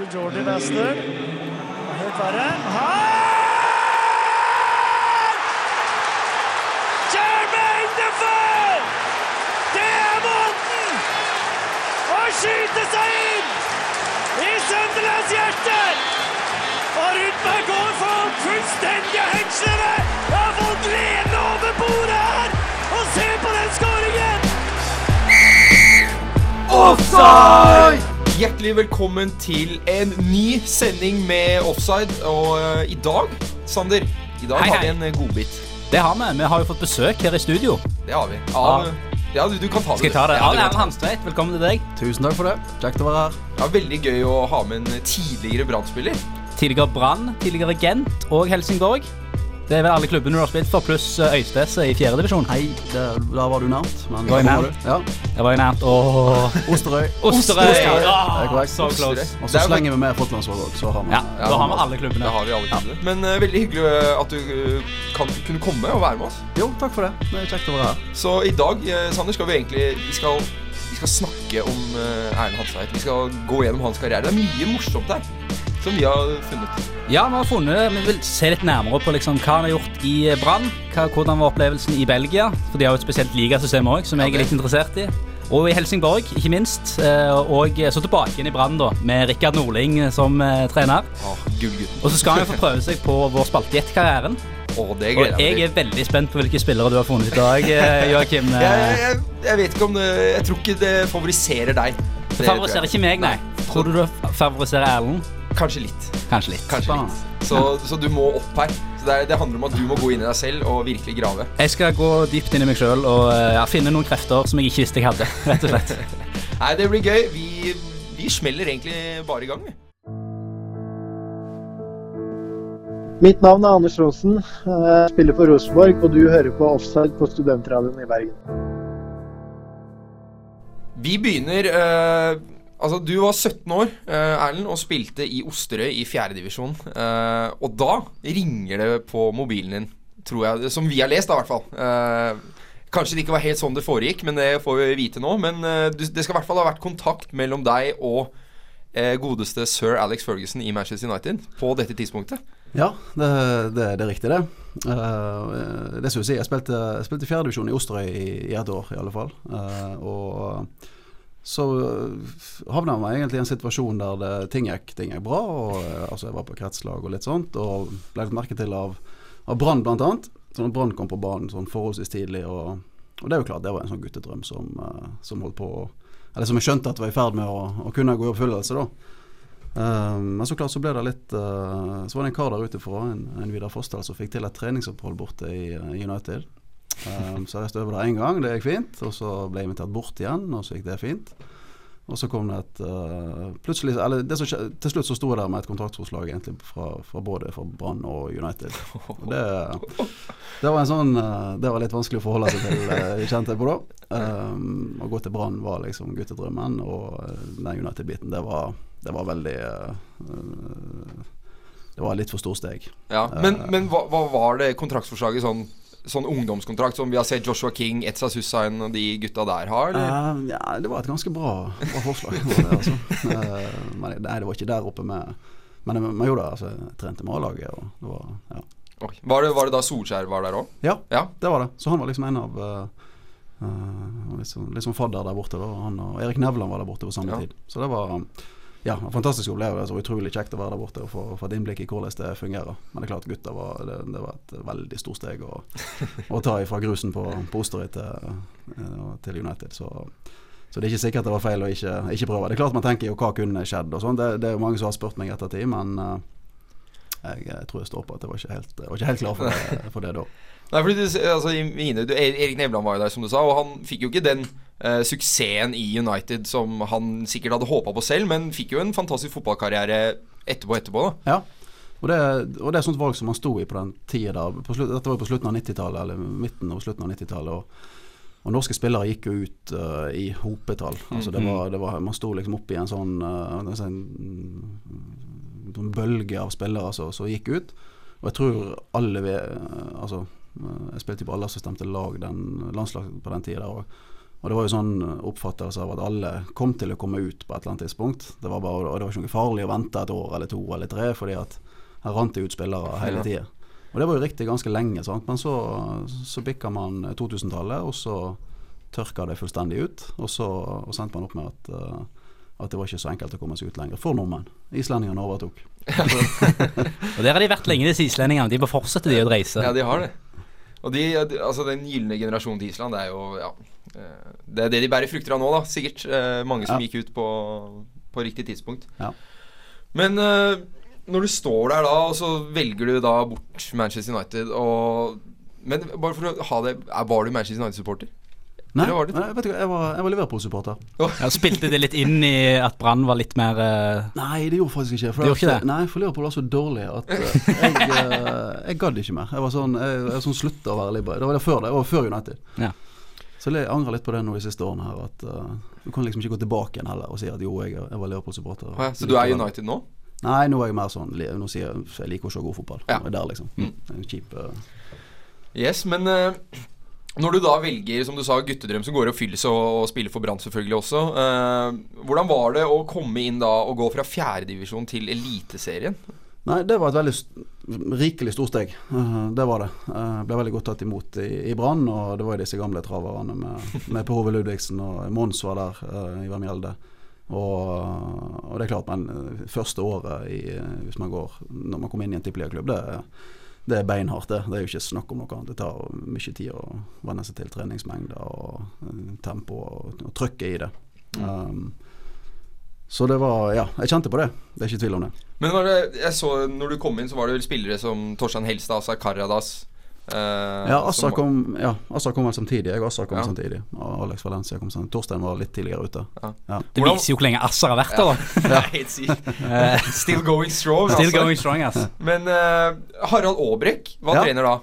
til Jordi Wester. Helt verre. Her! Jermaine Defoe! Det er måten å skyte seg inn i Sunderlands hjerte! Og Rudberg går for fullstendige hengslene! Jeg har fått gleden over bordet her! Og se på den skåringen! Offside! Hjertelig velkommen til en ny sending med Offside. Og eh, i dag, Sander, i dag Hei, har vi en eh, godbit. Det har vi. Vi har jo fått besøk her i studio. Det har vi. Av, ja, du, du kan ta det. Skal jeg ta det? Ja, det er Erlend ta. Hanstveit, velkommen til deg. Tusen takk for det. Kjekt å være her. Ja, veldig gøy å ha med en tidligere Brann-spiller. Tidligere Brann, tidligere Gent og Helsingborg. Det er vel alle klubbene du har spilt for, pluss eh, Øystese i fjerdedivisjon. Hei, det, der var du nærmt. Men Var jeg der. Ja. Jeg var jo nært. Åh. Osterøy. Osterøy! Osterøy. Ah, Det så close. Og så er slenger vi med Fotlandsvåg òg, så har vi Ja, da har vi alle Det klubbene. har vi alle klubbene. Men uh, veldig hyggelig eh, at du uh, kan kunne komme og være med oss. Jo, takk for det. Det er kjekt å være her. Så i dag, uh, Sander, skal vi egentlig Vi skal, vi skal snakke om eh, Erlend Hansveit. Vi skal gå gjennom hans karriere. Det er mye morsomt her som vi har funnet. Ja, vi har funnet Vi vil se litt nærmere på liksom, hva han har gjort i eh, Brann. Hvordan var opplevelsen i Belgia, for de har jo et spesielt ligasystem òg, som jeg er litt interessert i. Og i Helsingborg, ikke minst. eh, Og så tilbake igjen i Brann, da, med Rikard Norling eh, som eh, trener. Oh, Og så skal han jo få prøve seg på vår spalte Gjett-karrieren. Oh, Og jeg er veldig spent på hvilke spillere du har funnet i dag, eh, Joakim. Jeg, jeg, jeg vet ikke om det Jeg tror ikke det favoriserer deg. Det favoriserer ikke meg, nei. Tror du det favoriserer Erlend? Kanskje litt. Kanskje litt. Kanskje litt. Så, så du må opp her. Så det, er, det handler om at du må gå inn i deg selv og virkelig grave. Jeg skal gå dypt inn i meg sjøl og eh, ja, finne noen krefter som jeg ikke visste jeg hadde. rett og slett. Nei, det blir gøy. Vi, vi smeller egentlig bare i gang, vi. Mitt navn er Anders Raasen. Jeg spiller for Rosenborg, og du hører på Offside på Studentradioen i Bergen. Vi begynner eh, Altså, du var 17 år, eh, Erlend, og spilte i Osterøy i fjerdedivisjon. Uh, og da ringer det på mobilen din, tror jeg. Som vi har lest, i hvert fall. Eh, kanskje det ikke var helt sånn det foregikk, men det får vi vite nå. Men eh, det skal i hvert fall ha vært kontakt mellom deg og eh, godeste sir Alex Ferguson i Manchester United på dette tidspunktet. Ja, det, det, det er riktig, det. Eh, det skal vi si. Jeg spilte, jeg spilte fjerdedivisjon i Osterøy i, i et år, i alle fall. Eh, og så eh, havna jeg egentlig i en situasjon der det, ting, gikk, ting gikk bra. Og, eh, altså jeg var på kretslag og litt sånt, og ble litt merket til av, av Brann bl.a. Sånn Brann kom på banen sånn forholdsvis tidlig, og, og det er jo klart det var en sånn guttedrøm som, eh, som holdt på Eller som jeg skjønte at var i ferd med å, å kunne gå i oppfyllelse, da. Um, men så klart så ble det litt uh, Så var det en kar der ute fra, en, en Vidar Fossdal, som fikk til et treningsopphold borte i, i United. Um, så jeg over der én gang, det gikk fint. Og så ble jeg invitert bort igjen, og så gikk det fint. Og så kom det et uh, Plutselig Eller det som til slutt så sto jeg der med et kontraktsforslag egentlig fra, fra både fra Brann og United. Det, det var en sånn uh, Det var litt vanskelig å forholde seg til, uh, kjente jeg på da. Um, å gå til Brann var liksom guttedrømmen, og uh, den United-biten, det var, det var veldig uh, Det var litt for stort steg. Ja, Men, men hva, hva var det kontraktsforslaget sånn Sånn ungdomskontrakt som vi har sett Joshua King, Etza Sussain og de gutta der har? Uh, ja, det var et ganske bra, bra forslag. Det altså. Uh, men nei, det var ikke der oppe med Men men gjorde det. Altså, jeg trente med A-laget, og det var ja. okay. Var, det, var det da Solskjær var der òg? ja, Ja. det var det. Så han var liksom en av uh, liksom, sånn fadder der borte. Da. Han og Erik Nevland var der borte på samme Ja. tid. Så det var ja, en fantastisk opplevelse og utrolig kjekt å være der borte og få, et innblikk i hvordan det fungerer. Men det er klart gutta var, det, det var et veldig stort steg å, å ta ifra grusen på, på Osterøy til, eh, til United. Så, så det er ikke sikkert det var feil å ikke, ikke prøve. Det er klart man tenker jo hva kunne skjedd og sånn. Det, det er jo mange som har spurt meg etter ettertid, men eh, jeg, jeg tror jeg står på at jeg var ikke helt, var ikke helt klar for det, for det da. Nei, fordi du, altså, Erik Nevland var jo der, som du sa, og han fikk jo ikke den eh, suksessen i United som han sikkert hadde håpa på selv, men fikk jo en fantastisk fotballkarriere etterpå. etterpå da. Ja. Og det, og det er sånt valg som man sto i på den tida. På slutt, dette var jo på slutten av 90-tallet, eller midten og slutten av 90-tallet. Og, og norske spillere gikk jo ut uh, i hopetall. Altså det var, det var, man sto liksom opp i en sånn, uh, en en mm, sånn bølge av spillere som altså, gikk ut. Og jeg tror alle vi, eh, altså, Jeg spilte jo på stemte lag, den landslag på den tida. Og det var jo sånn oppfattelse av at alle kom til å komme ut på et eller annet tidspunkt. Det var bare, og det var ikke noe farlig å vente et år eller to eller tre, fordi at her rant det ut spillere hele tida. Og det var jo riktig ganske lenge, sant? men så, så bikka man 2000-tallet, og så tørka det fullstendig ut. Og så og sendte man opp med at, eh, at det var ikke så enkelt å komme seg ut lenger for nordmenn. Islendingene overtok. Og Der har de vært lenge, disse islendingene. De bare fortsetter de å reise. Ja, de har det. Og de, altså den gylne generasjonen til Island, det er jo ja, eh, Det er det de bærer frukter av nå, da. Sikkert. Eh, mange som Ja. gikk ut på, på riktig tidspunkt. Ja. Men eh, når du står der da, og så velger du da bort Manchester United og Men bare for å ha det Var du Manchester United-supporter? Nei, Eller var det- nei, vet du hva, jeg var, jeg var Liverpool-supporter. Ja, spilte det litt inn i at Brann var litt mer eh, Nei, det gjorde faktisk ikke Det gjorde ikke det? Nei, for Liverpool var så dårlig at eh, jeg, eh, jeg gadd ikke mer. Jeg var sånn Jeg, jeg sånn slutta å være Liverpool. Det var det før det. Var før United. Ja. Så jeg angrer litt på det nå de siste årene her. At eh, Du kan liksom ikke gå tilbake igjen heller og si at jo, jeg, jeg var Liverpool-supporter. Å ja, så du er United nå? Nei, nå er jeg mer sånn li- Nå sier jeg jeg liker å se god fotball. Ja. Nå er jeg Der, liksom. Mm. En kjip eh, Yes, men eh, når du da velger, som du sa, guttedrøm som går i oppfyllelse og, og spiller for Brann selvfølgelig også. eh, hvordan var det å komme inn da og gå fra fjerdedivisjon til Eliteserien? Nei, det var et veldig st rikelig stort steg. Eh, det var det. Uh, ble veldig godt tatt imot i, i Brann, og det var jo disse gamle traverne med, med Per Ove Ludvigsen og Mons var der, uh, Ivar Mjelde. Og, og det er klart, men eh, første året i, eh, hvis man går Når man kommer inn i en tippeligaklubb, det, det er beinhardt, det. Det er jo ikke snakk om noe annet. Det tar mye tid å venne seg til treningsmengder og eh, tempo og, og trøkket i det. Um, så det var Ja, jeg kjente på det. Det er ikke tvil om det. Men det, jeg så når du kom inn, så var det vel spillere som Torstein Helstad, Asar Karadas eh, Ja, Assa kom, ja, Assa kom vel samtidig. Jeg og Assa kom Ja. samtidig. Og Alex Valencia kom samtidig. Torstein var litt tidligere ute. Ja. Ja. Det viser jo hvor lenge Assa har vært der, da. Helt sykt. Still going strong. Still altså. going strong, ass. Men uh, Harald Aabrekk var Ja. trener da.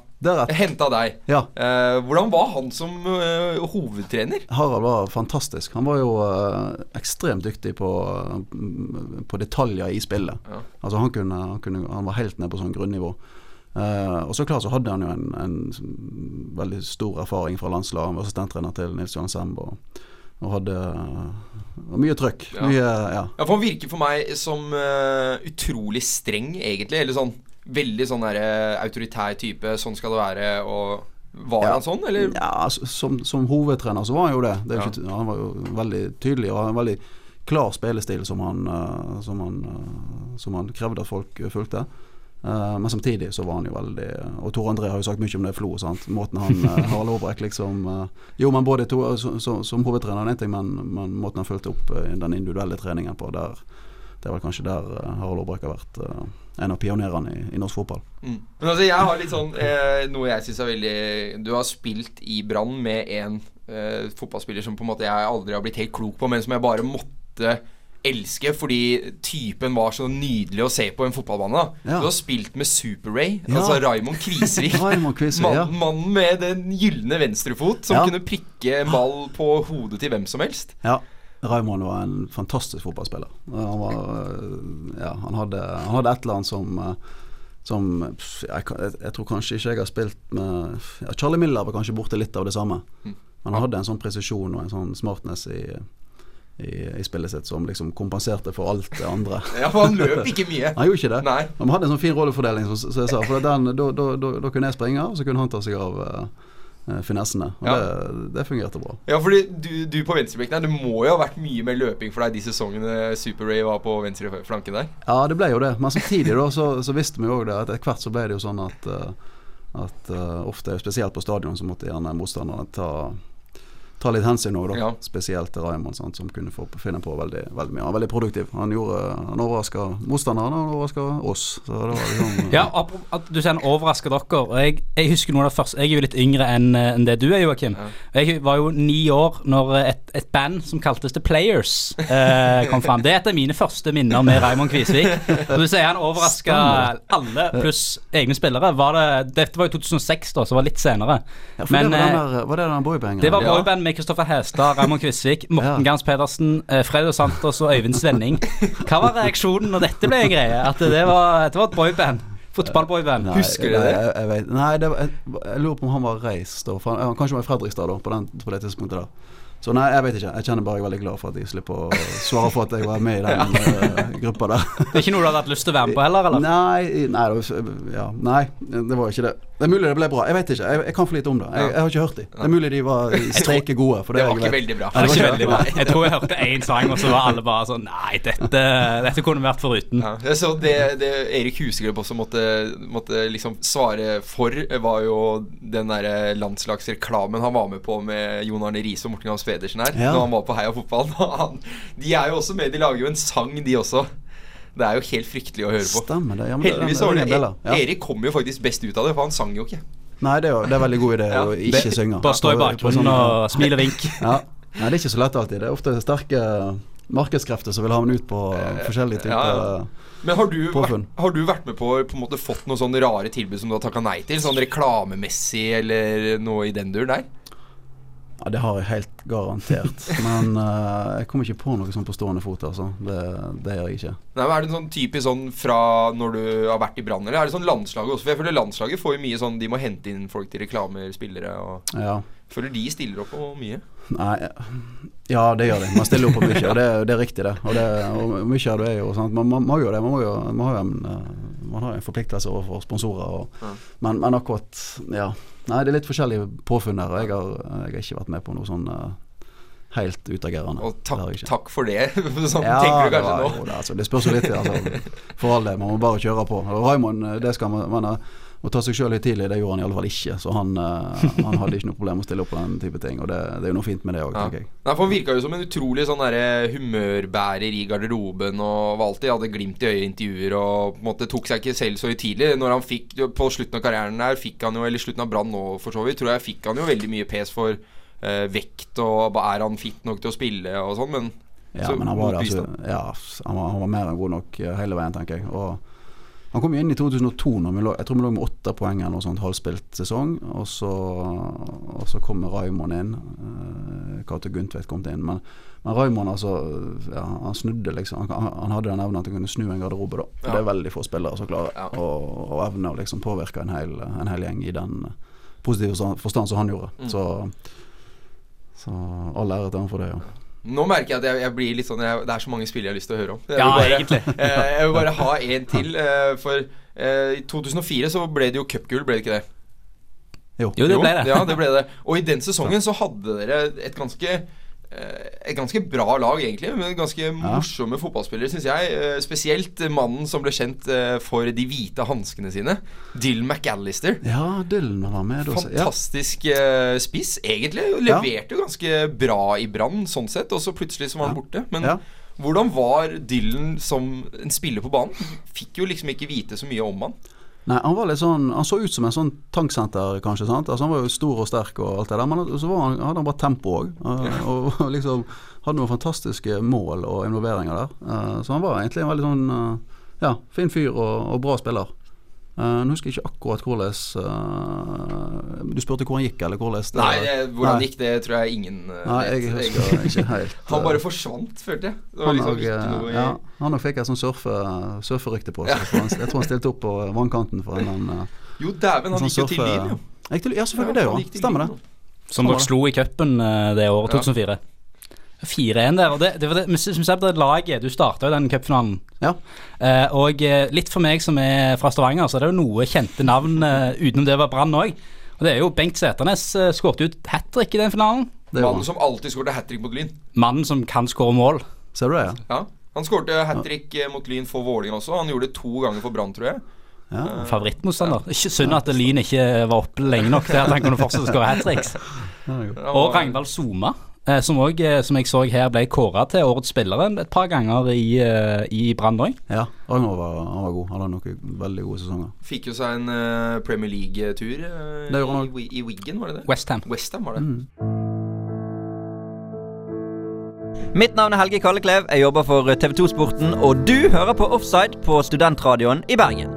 Henta deg. ja. Eh, hvordan var han som uh, hovedtrener? Harald var fantastisk. Han var jo uh, ekstremt dyktig på, uh, på detaljer i spillet. Ja. Altså han, kunne, han, kunne, han var helt nede på sånn grunnivå. Eh, og så klart så hadde han jo en, en veldig stor erfaring fra landslaget. Han var assistenttrener til Nils Johan Semb og, og hadde og mye trøkk. Ja. Mye, ja. Ja, for Han virker for meg som uh, utrolig streng, egentlig. Eller sånn veldig sånn der, uh, autoritær type. Sånn skal det være. Og Var Ja. han sånn, eller? Ja, altså, som, som hovedtrener så var han jo det. det Ja. ikke, han var jo veldig tydelig og en veldig klar spillestil som han, eh, som han, eh, som han krevde at folk eh, fulgte. Eh, men samtidig så var han jo veldig Og Tor André har jo sagt mye om det Flo. Sant? Måten han uh, Harald Aabrekk liksom eh, Jo, men både to, så, så, som hovedtrener er ting, men, men måten han fulgte opp eh, den individuelle treningen på, der, det er vel kanskje der eh, Harald Aabrekk har vært eh, en av pionerene i, i norsk fotball. Mm. Men altså, jeg har litt sånn eh, Noe jeg syns er veldig Du har spilt i Brann med en eh, fotballspiller som på en måte jeg aldri har blitt helt klok på, men som jeg bare måtte elske fordi typen var så nydelig å se på en fotballbane. Ja. Du har spilt med Super-Ray, Ja. altså Raymond Kvisvik. Ja. Mannen med den gylne venstrefot som kunne prikke en ball på hodet til hvem som helst. Ja. Raymond var en fantastisk fotballspiller. Han, var, ja, han, hadde, han hadde et eller annet som øh, som jeg, jeg, tror kanskje ikke jeg har spilt med Charlie Miller var kanskje borte litt av det samme. Mm. Men han hadde en sånn presisjon og en sånn smartness i, i, i spillet sitt som liksom kompenserte for alt det andre. Ja, for han løp ikke mye. Han gjorde ikke det. Nei. Men vi hadde en sånn fin rollefordeling, som, som jeg sa. For den, da, da, da, da kunne jeg springe, og så kunne han ta seg av øh, øh, finessene. Og Ja. det, det fungerte bra. Ja, fordi du, du på venstrebekken her, det må jo ha vært mye mer løping for deg de sesongene Super-Ray var på venstre flanken der. Ja, det ble jo det. Men samtidig da, så, så visste vi jo òg det at etter hvert så ble det jo sånn at, eh, at uh, ofte, spesielt på stadion, så måtte gjerne motstanderne ta, ta litt hensyn òg, da. Ja. Spesielt til Raymond, sant, som kunne få finne på veldig, veldig mye. Han var veldig produktiv. Han, gjorde, han overraska motstanderen, og han overraska oss. Så det var liksom Ja, at du sier han overrasker dere. Jeg, jeg husker noe av det første Jeg er jo litt yngre enn en det du er, Joakim. Ja. Jeg var jo ni år når et, et band som kaltes The Players eh, kom fram. Det er et av mine første minner med Raymond Kvisvik. Og du sier han overraska alle pluss egne spillere. Var det, dette var jo 2006, da, så var det litt senere. Ja, for Men, det var, den eh, der, var det den boybangen? Det var Ja. boyband med Kristoffer Hestad, Raymond Kvisvik, Morten Ja. Gans Pedersen, eh, Fredo Santos og Øyvind Svenning. Hva var reaksjonen når dette ble en greie? At det var, det var et boyband? Fotballboyband? Husker du det? Jeg, jeg vet, nei, det var, jeg, jeg lurer på om han var reist da. For han, han kanskje var i Fredrikstad da, på, den, på det tidspunktet der. Så nei, jeg vet ikke. Jeg kjenner bare jeg er veldig glad for at jeg slipper å svare for at jeg var med i den ja. gruppa der. Det er ikke noe du hadde hatt lyst til å være med på heller, eller? Nei, nei, det var, ja, nei, det var ikke det. Det er mulig det ble bra. Jeg vet ikke. Jeg, jeg kan for lite om det. Jeg, jeg har ikke hørt dem. Det er mulig de var streike gode. For det, Det var ikke veldig bra. Det var ikke veldig bra. Jeg tror jeg hørte én sang, og så var alle bare sånn Nei, dette, dette kunne vært foruten. Ja, jeg så det, det Erik Huseklepp også måtte, måtte liksom svare for, var jo den derre landslagsreklamen han var med på med Jon Arne Riise og Morten Gams Pedersen her. Ja. Når han var på Heia Fotball. Han, de er jo også med, de lager jo en sang, de også. Det er jo helt fryktelig å høre på. Stemmer det. Ja, men det- Heldigvis det var det. Ja. Erik kom jo faktisk best ut av det, for han sang jo ikke. Nei, det er jo det er veldig god idé Ja. å ikke synge. Bare stå i bakgrunnen sånn- og smile og vink. Ja. Nei, det er ikke så lett alltid. Det er ofte sterke markedskrefter som vil ha den ut på eh, forskjellige typer ja. Men har du, vært, har du vært med på på en måte fått noen sånne rare tilbud som du har takka nei til? Sånn reklamemessig eller noe i den duren der? Ja, det har jeg helt garantert. Men uh, jeg kommer ikke på noe sånt på stående fot, altså. Det, det gjør jeg ikke. Nei, men Er det sånn typisk sånn fra når du har vært i Brann, eller er det sånn landslaget også? For jeg føler landslaget får jo mye sånn De må hente inn folk til reklamer, spillere og Ja. Føler de stiller opp på mye. Nei Ja, det gjør de. Man stiller opp på mye, og det, det er riktig, det. Og, det, og mye av det er jo sant. Man, man må jo det. Man, må jo, man må jo en, eh, man har en forpliktelse overfor sponsorer. Og, Ja. men, men akkurat Ja. Nei, det er litt forskjellige påfunn her. Jeg jeg har ikke vært med på noe sånn eh, helt utagerende. Og takk, takk for det. sånn Ja, tenker du kanskje var nå. jo det, altså, det spørs jo litt. Altså, for all del, man må bare kjøre på. Raymond, eh, det skal man, man eh, Å ta seg sjøl tidlig, det gjorde han i alle fall ikke. Så han, eh, han hadde ikke noe problem med å stille opp på den type ting. Og det, det er jo noe fint med det òg, Ja. tenker jeg. Nei, for Han virka jo som en utrolig sånn derre humørbærer i garderoben og var alltid hadde glimt i øyet i intervjuer og på en måte tok seg ikke selv så høytidelig. Når han fikk På slutten av karrieren der fikk han jo, eller slutten av Brann nå for så vidt, tror jeg fikk han jo veldig mye pes for eh, vekt og er han fit nok til å spille og sånn, men Ja, så men han var, altså, ja, han, var, han var mer enn god nok eh, hele veien, tenker jeg. Og han kom jo inn i 2002, når vi lå, jeg tror vi lå med åtte poeng eller noe sånt halvspilt sesong. Og så, og så kom Raymond inn. Uh, Cato Gundtvedt kom inn. Men, men Raymond, altså ja, Han snudde, liksom. Han, han hadde den evnen at han kunne snu en garderobe, da. Ja. Det er veldig få spillere som klarer Ja. å å evne å liksom påvirke en hel, en hel gjeng i den eh, positive forstand som han gjorde. Mm. Så, så all ære til han for det, ja. Nå merker jeg at jeg, jeg blir litt sånn jeg, Det er så mange spill jeg har lyst til å høre om. Jeg Ja, vil bare, egentlig. eh, jeg vil bare ha en til. eh, for eh, i 2004 så ble det jo cupgull, ble det ikke det? Jo. Jo, det ble det. Ja, det ble det. Og i den sesongen så hadde dere et ganske et ganske bra lag, egentlig, men ganske morsomme fotballspillere, syns jeg. Eh, Spesielt mannen som ble kjent eh, for de hvite hanskene sine. Dylan McAllister. Ja, Dylan var med. Ja. Fantastisk eh, spiss, egentlig. Leverte jo ganske bra i Brann, sånn sett. Og så plutselig så var han Ja. borte. Men Ja. hvordan var Dylan som en spiller på banen? Fikk jo liksom ikke vite så mye om han. Nei, han var litt sånn Han så ut som en sånn tanksenter, kanskje. sant? Altså Han var jo stor og sterk og alt det der, men så var han, hadde han bare tempo òg. Og, og liksom hadde noen fantastiske mål og involveringer der. Eh, så han var egentlig en veldig sånn eh, ja, fin fyr og, og bra spiller. Eh, Nå husker jeg ikke akkurat hvordan uh, Du spurte hvor han gikk, eller hvordan det Nei, det, hvordan Nei. gikk det, tror jeg ingen uh, Nei, jeg vet, husker ikke helt. Han bare forsvant, følte jeg. Det var han liksom og, ikke noe i ja, han fikk et sånt surfe, surferykte på seg. han- Jeg tror han stilte opp på vannkanten for en eh, Jo, dæven, han sånn gikk jo til Lyn, jo. Gikk til, ja, selvfølgelig det gikk han. til Stemmer det. Som dere slo i cupen det året, 2004. 4-1 der. Og det, det var det, med, med, med, det laget Du starta jo den cupfinalen. Ja. Eh, og eh, litt for meg som er fra Stavanger, så er det jo noe kjente navn eh, utenom det var Brann òg. Og det er jo Bengt Seternes skårte skåret ut hat trick i den finalen. Det Mannen som alltid skårte hat trick mot Lyn. Mannen som kan skåre mål. Ser du det, ja? Ja. Han skårte hat trick mot Lyn for Vålerenga også. Han gjorde det to ganger for Brann, tror jeg. ja. Favorittmotstander. Ikke Synd at Lyn ikke var oppe lenge nok til at han kunne fortsette å skåre hat tricks. Og Ragnvald Soma, som òg, eh, som jeg så her, ble kåra til årets spillere et par ganger i, eh, i Brann òg. Ja, han var, han var god. Han hadde noen veldig gode sesonger. Fikk jo seg en eh, Premier League-tur eh, i, i Wiggen, var det det? Westham. West var det. Mm. Mitt navn er Helge Kalleklev. Jeg jobber for TV 2-sporten, og du hører på Offside på Studentradioen i Bergen.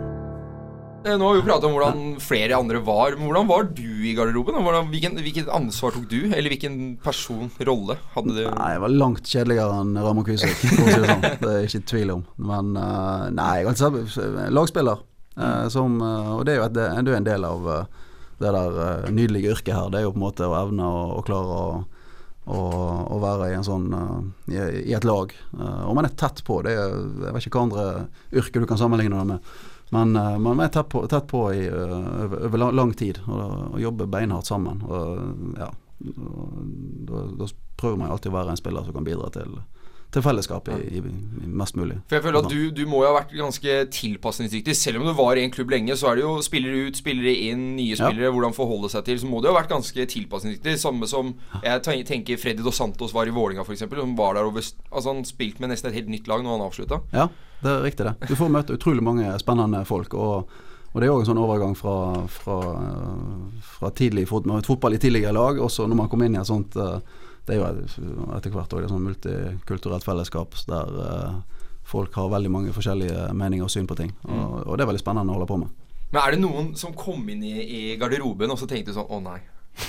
Eh, Nå har vi jo pratet om hvordan flere andre var. Men hvordan var du i garderoben? Hvordan, hvilken, hvilket ansvar tok du? Eller hvilken person, rolle, hadde du? Nei, jeg var langt kjedeligere enn Ramón Kvisvik, for å si det sånn. Det er ikke tvil om. Men eh, nei, jeg har lagspiller. eh, som, og det er jo et, er en del av det der nydelige yrket her. Det er jo på en måte å evne å, å klare å, å, å være i, en sånn, uh, i, i et lag. Uh, og man er tett på. Det er, jeg vet ikke hva andre yrker du kan sammenligne det med. Men uh, man er tett på, tett på i, uh, over lang, lang, tid og, og jobber beinhardt sammen. Og, ja, da, da prøver man alltid å være en spiller som kan bidra til til fellesskapet i, i, mest mulig. For jeg føler at du, du, må jo ha vært ganske tilpasningsdyktig. Selv om du var i en klubb lenge, så er det jo spillere ut, spillere inn, nye spillere, ja. hvordan forholde seg til. Så må du ha vært ganske tilpasningsdyktig. Samme som jeg tenker Freddy Dos Santos var i Vålinga f.eks. Som var der over Altså Han spilte med nesten et helt nytt lag når han avslutta. Ja, det er riktig det. Du får møte utrolig mange spennende folk. og og det er òg en sånn overgang fra, fra, fra tidlig fotball i tidligere lag, også når man kommer inn i et sånt uh, det er jo etter hvert òg et sånn multikulturelt fellesskap der uh, folk har veldig mange forskjellige meninger og syn på ting. Og, mm. og, det er veldig spennende å holde på med. Men er det noen som kom inn i, i garderoben og så tenkte sånn Å, nei.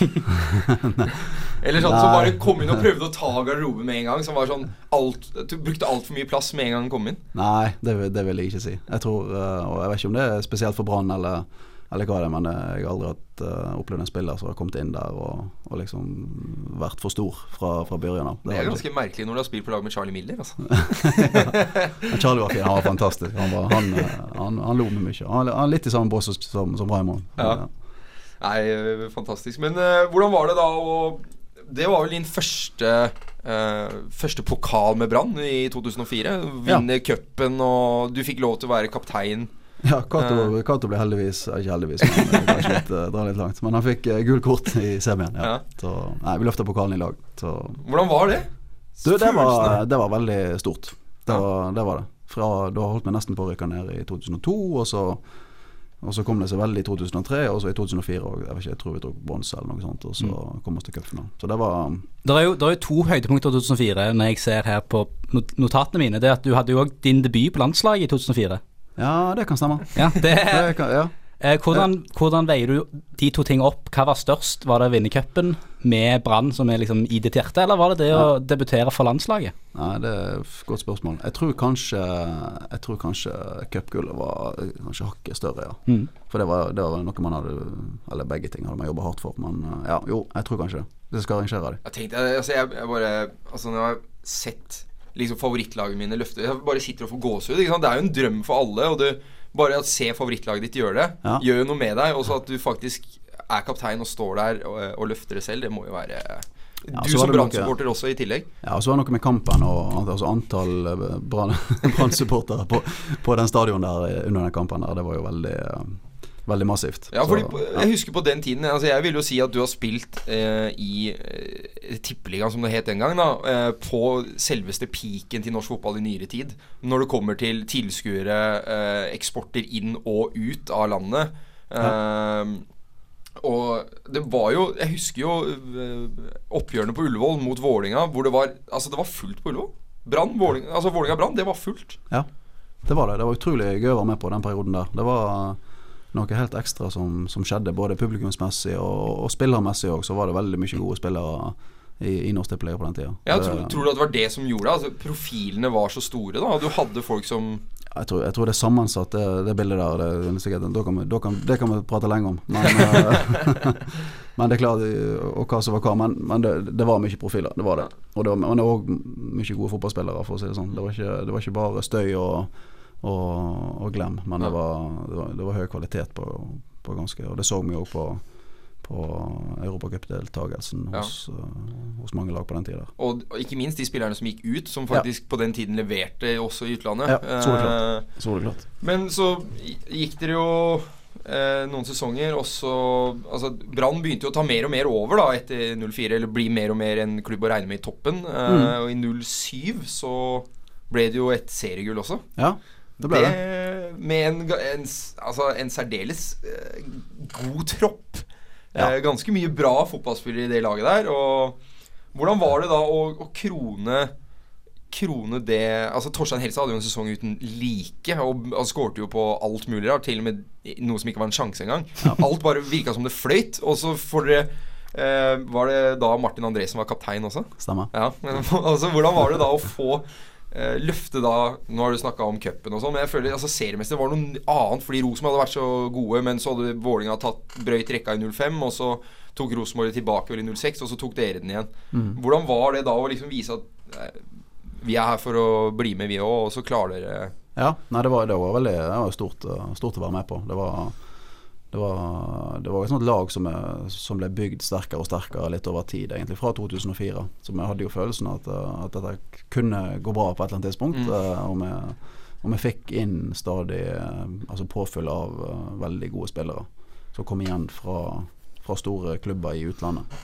Eller sånn som bare kom inn og prøvde å ta garderoben med en gang. Som var sånn alt, Du brukte altfor mye plass med en gang han kom inn? Nei, det, det, vil jeg ikke si. Jeg tror, uh, Og jeg vet ikke om det er spesielt for Brann eller eller hva det er, men jeg har aldri hatt, uh, opplevd en spiller som har kommet inn der og, og liksom vært for stor fra, fra begynnelsen av. Det, det er ganske merkelig når du har spilt på lag med Charlie Miller, altså. ja. Charlie var fin, han var fantastisk. Han, var, han, eh, han, han lo med mye. Han er litt i samme bås som, som Raymond. Ja. Nei, eh, fantastisk. Men uh, hvordan var det da å Det var vel din første uh, Første pokal med Brann i 2004. Vinne ja. cupen, og du fikk lov til å være kaptein ja, Cato, Cato ble heldigvis Ikke heldigvis, men kanskje litt, uh, dra litt langt. Men han fikk uh, gult kort i semien. Ja. Så, nei, vi løfta pokalen i lag. Så. Hvordan var det? Du, det, var, det var veldig stort. Det, var, det var det. Fra, da holdt vi nesten på å rykke ned i 2002, og så, og så kom det seg veldig i 2003, og så i 2004 òg. jeg, vet ikke, jeg tror vi tok bronse eller noe sånt, og så mm. kom vi til cupfinalen. Så det var Det er jo, det er jo to høydepunkter i 2004 når jeg ser her på notatene mine. Det er at du hadde jo òg din debut på landslaget i 2004. Ja, det kan stemme. Ja, det, det kan, ja. Eh, hvordan, hvordan, veier du de to tingene opp? Hva var størst? Var det å vinne cupen med Brann, som er liksom i ditt hjerte, eller var det det ja. å debutere for landslaget? Nei, Det er et godt spørsmål. Jeg tror kanskje Jeg tror kanskje cupgullet var kanskje hakket større, ja. Mm. For det var, det var, noe man hadde Eller begge ting hadde man jobba hardt for. Men ja, jo, jeg tror kanskje det. Det skal arrangere det. Jeg tenkte, altså jeg, jeg bare Altså Når jeg har sett liksom favorittlagene mine løfte Jeg bare sitter og får gåsehud. Det er jo en drøm for alle. Og du, bare å se favorittlaget ditt gjøre det, ja. gjør jo noe med deg. Og så at du faktisk er kaptein og står der og, og løfter det selv, det må jo være ja, du som Brann-supporter også, i tillegg. Ja, og så var det noe med kampen og altså antall eh, Brann-supportere på, på, den stadion der eh, under den kampen der. Det var jo veldig eh, veldig massivt. Ja, fordi så, ja. Jeg husker på den tiden altså Jeg vil jo si at du har spilt eh, i eh, Tippeligaen, som det het den gang, da, eh, på selveste piken til norsk fotball i nyere tid. Når det kommer til tilskuere, eh, eksporter inn og ut av landet. Ja. Eh, og det var jo Jeg husker jo eh, oppgjørene på Ullevål mot Vålinga hvor det var Altså, det var fullt på Ullevål. Brann, Vålinga, altså Vålinga-Brann, det var fullt. Ja, det var det. Det var utrolig gøy å være med på den perioden der. Det var noe helt ekstra som, som skjedde, både publikumsmessig og, og spillermessig òg. Så var det veldig mye gode spillere i, i Norsk Tippeliga på den tida. Ja, tror, tror, du at det var det som gjorde det? Altså, profilene var så store, da? Du hadde folk som jeg tror, jeg tror, det er sammensatt, det, det bildet der. Det, sikkert, kan vi, kan, det, kan vi, prate lenge om. Men, eh, men, det er klart Og hva som var hva. Men, men det, det, var mye profiler. Det var det. Og det var, men det var òg mye gode fotballspillere, for å si det sånn. Det var ikke, det var ikke bare støy og og, og glem. Men det var, det, var, det, var, høy kvalitet på, på ganske Og det så vi òg på, på europacupdeltakelsen hos, ja. uh, hos mange lag på den tida. Og, og, ikke minst de spillerne som gikk ut, som faktisk ja. på den tiden leverte også i utlandet. Ja, soleklart. Uh, soleklart. Men så gikk dere jo eh, noen sesonger, også altså, Brann begynte jo å ta mer og mer over da etter 04, eller bli mer og mer en klubb å regne med i toppen. Eh, mm. Og i 07 så ble det jo et seriegull også. Ja det ble det. det med en, en, altså en særdeles uh, god tropp. Ja. Uh, ganske mye bra fotballspillere i det laget der. Og hvordan var det da å, å krone krone det Altså Torstein Helse hadde jo en sesong uten like. Og han skårte jo på alt mulig rart, til og med noe som ikke var en sjanse engang. Ja. Alt bare virka som det fløyt. Og så får dere eh, Var det da Martin Andresen var kaptein også? Stemmer. Ja, altså, hvordan var det da å få eh, løfte da Nå har du snakka om cupen og sånn, men jeg føler altså seriemester var noe annet fordi Rosenborg hadde vært så gode, men så hadde Vålinga tatt brøyt rekka i 05, og så tok Rosenborg det tilbake vel i 06, og så tok dere den igjen. Hvordan var det da å liksom vise at eh, vi er her for å bli med, vi òg, og så klarer dere Ja, nei, det var, det var veldig det var stort, eh, stort å være med på. Det var, det var, det var et sånt lag som, er, som ble bygd sterkere og sterkere litt over tid, egentlig, fra 2004. Så vi hadde jo følelsen at, eh, at dette kunne gå bra på et eller annet tidspunkt. Mm. Og, vi, og vi fikk inn stadig eh, altså påfyll av eh, veldig gode spillere som kom igjen fra, fra store klubber i utlandet.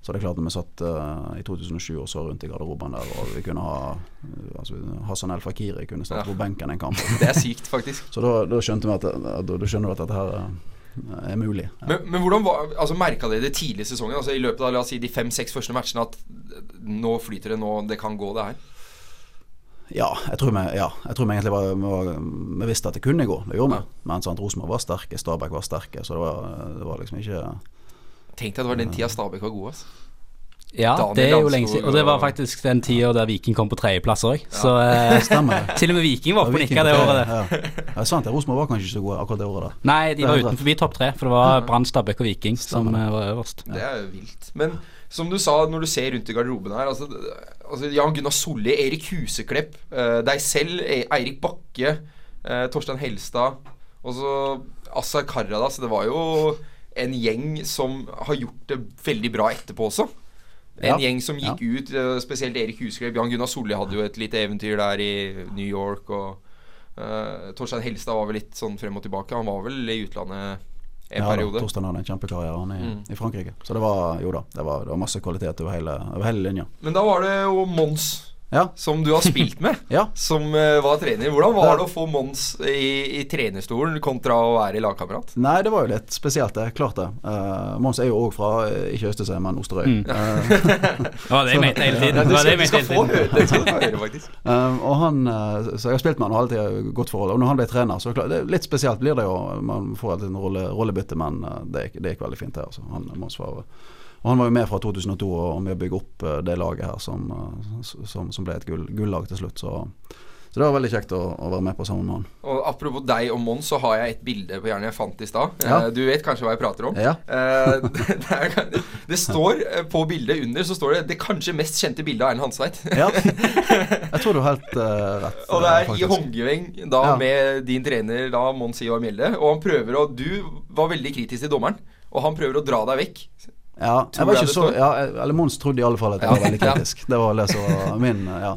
Så det er klart når vi satt uh, i 2007 og så rundt i garderoben der, og vi kunne ha eh, altså, Hassan El Fakiri kunne starte Ja. på benken en kamp. Det er sykt, faktisk. Så da, da skjønte vi at, da, da skjønner du at dette her eh, er mulig. Ja. Men, men hvordan var altså Merka dere det tidlig i sesongen? Altså I løpet av la oss si, de fem-seks første matchene at nå flyter det, nå det kan gå, det her? Ja, jeg tror vi, ja, jeg tror vi egentlig var, var, vi visste at det kunne gå, det gjorde vi. Men sant, Rosenborg var sterke, Stabæk var sterke, så det var, det var liksom ikke Tenk deg at det var den tida Stabæk var gode. Altså. Ja, Daniel det er jo lenge siden. Og det var faktisk den tida der Viking kom på tredjeplass òg. Så eh, Stemmer det. til og med Viking var Ja, oppe og nikka det året Det. Ja. Ja, sant, det. Rosenborg var kanskje ikke så gode akkurat det året da Nei, de var utenfor topp tre, for det var Brann, Stabæk og Viking som Stemmer. som var øverst. Det er jo vilt. Men som du sa, når du ser rundt i garderoben her altså, altså Jan Gunnar Solli, Erik Huseklepp, eh, deg selv, E- Eirik Bakke, eh, Torstein Helstad og så Asar Karadas. Det var jo en gjeng som har gjort det veldig bra etterpå også. En Ja. gjeng som gikk ut, eh, spesielt Erik Huseklepp. Jan Gunnar Solli hadde jo et lite eventyr der i New York. Og uh, Torstein Helstad var vel litt sånn frem og tilbake. Han var vel i utlandet en Ja, periode. periode. Torstein hadde en kjempekarriere han i, Mm. i Frankrike. Så det var jo da, det var, det var masse kvalitet over hele, over hele linja. Men da var det jo Mons Ja, som du har spilt med, ja. som uh, var trener. Hvordan var det å få Mons i, i trenerstolen kontra å være i lagkamerat? Nei, det var jo litt spesielt, det. Klart det. Uh, Mons er jo òg fra, eh, ikke Østesøy, men Osterøy. Mm. Uh, Det var det jeg mente hele tiden. Ja, Det du skal, få høre det. Skal høre faktisk Um, og han, så jeg har spilt med han og alltid har godt forhold. Og når han ble trener, så klart, det er litt spesielt blir det jo. Man får alltid en rolle, rollebytte, men det gikk veldig fint. det altså. han, Mons var, og han var jo med fra 2002 og og med å bygge opp eh, det laget her som, eh, som, som ble et gull, gullag til slutt. Så, så det var veldig kjekt å, å være med på sammen med han. Og Apropos deg og Mons, så har jeg et bilde på hjernen jeg fant i stad. Ja. Eh, Du vet kanskje hva jeg prater om? Ja. Det, det står på bildet under så står det 'det kanskje mest kjente bildet av Erlend Hansveit'. Ja. Jeg tror du har helt uh, rett. Og det er er i faktisk. håndgeveng da Ja. med din trener da Mons Ivar Mjelde. Og han prøver å Du var veldig kritisk til dommeren, og han prøver å dra deg vekk. Ja, jeg var ikke så ja, Eller Mons trodde i alle fall at jeg var veldig kritisk. Det var det som var min Ja.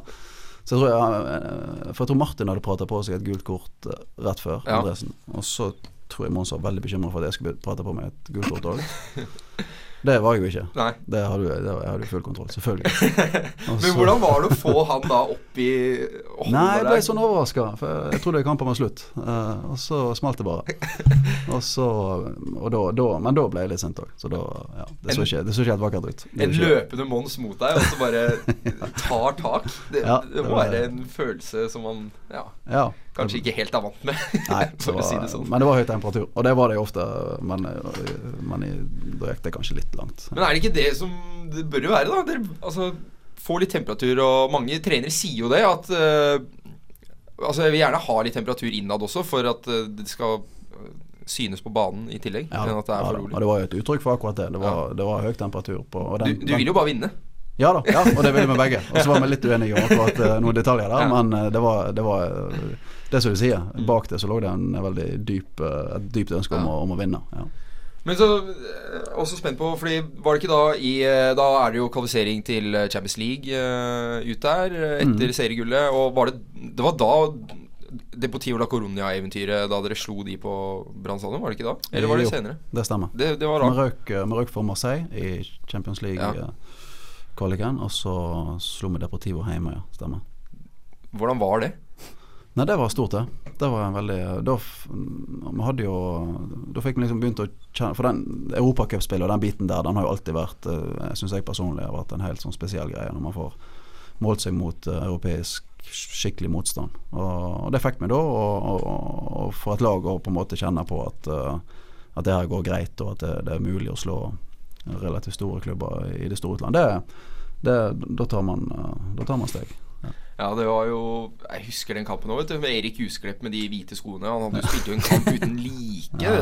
Så jeg tror jeg, eh, For jeg tror Martin hadde prata på seg et gult kort eh, rett før. Andresen. Og så tror jeg Mons var veldig bekymra for at jeg skulle prate på meg et gult kort òg. Det var jeg jo ikke. Nei. Det hadde, det hadde jeg full kontroll, selvfølgelig. Men hvordan var det å få han da opp i Nei, jeg ble sånn overraska. Jeg trodde kampen var slutt. uh, og så smalt det bare. Og så, og da, da, men da ble jeg litt sint òg. Så da ja, det, så ikke, det så ikke helt vakkert ut. En ikke løpende Mons mot deg, og så bare tar tak. Det, Ja, det må var- være en følelse som man ja, Ja. Kanskje ikke helt er vant med, Nei, det å si det sånn. men det var høy temperatur. Og det var det jo ofte, men, men da gikk det kanskje litt langt. Men er det ikke det som det bør jo være, da? Dere altså, får litt temperatur, og mange trenere sier jo det, at uh, Altså, jeg vil gjerne ha litt temperatur innad også, for at eh, det skal eh, synes på banen i tillegg. Ja, det ja, det var jo et uttrykk for akkurat det. Det var, det var høy temperatur på Du, den- du den- vil jo bare vinne. Ja da, ja, og det ville vi begge. Og så var vi litt uenige om akkurat noen detaljer der, Ja. men det var, det var det som du sier. Bak det så lå det en veldig dyp, eh, et dypt ønske om, Ja. å, om å vinne. Ja. Men så eh, også spent på, fordi var det ikke da i eh, Da er det jo kvalifisering til Champions League uh, ut der etter Mm. seriegullet. Og var det Det var da Deportivo la Coronia-eventyret, da dere slo de på Brann stadion? Var det ikke da? Eller var det Jo. senere? Det stemmer. Det, det var eh, vi røk for Marseille i Champions League-kvaliken, og så slo vi Deportivo hjemme, ja. Stemmer. Hvordan var det? Nei, det var stort, det. Det var veldig Da, vi hadde jo Da fikk vi liksom begynt å kjenne For den europacupspillet og den biten der, den har jo alltid vært uh, Syns jeg personlig har vært en helt sånn spesiell greie når man får målt seg mot eh, europeisk skikkelig motstand. Og, det fikk vi da, og, og, og for et lag å på en måte kjenne på at, eh, at det her går greit, og at det, det er mulig å slå relativt store klubber i det store utland. Det, det, da, tar man, eh, da tar man steg. Ja, det var jo Jeg husker den kampen òg, vet du. Med Erik Husklepp med de hvite skoene. Han hadde jo spilt jo en kamp uten like. Det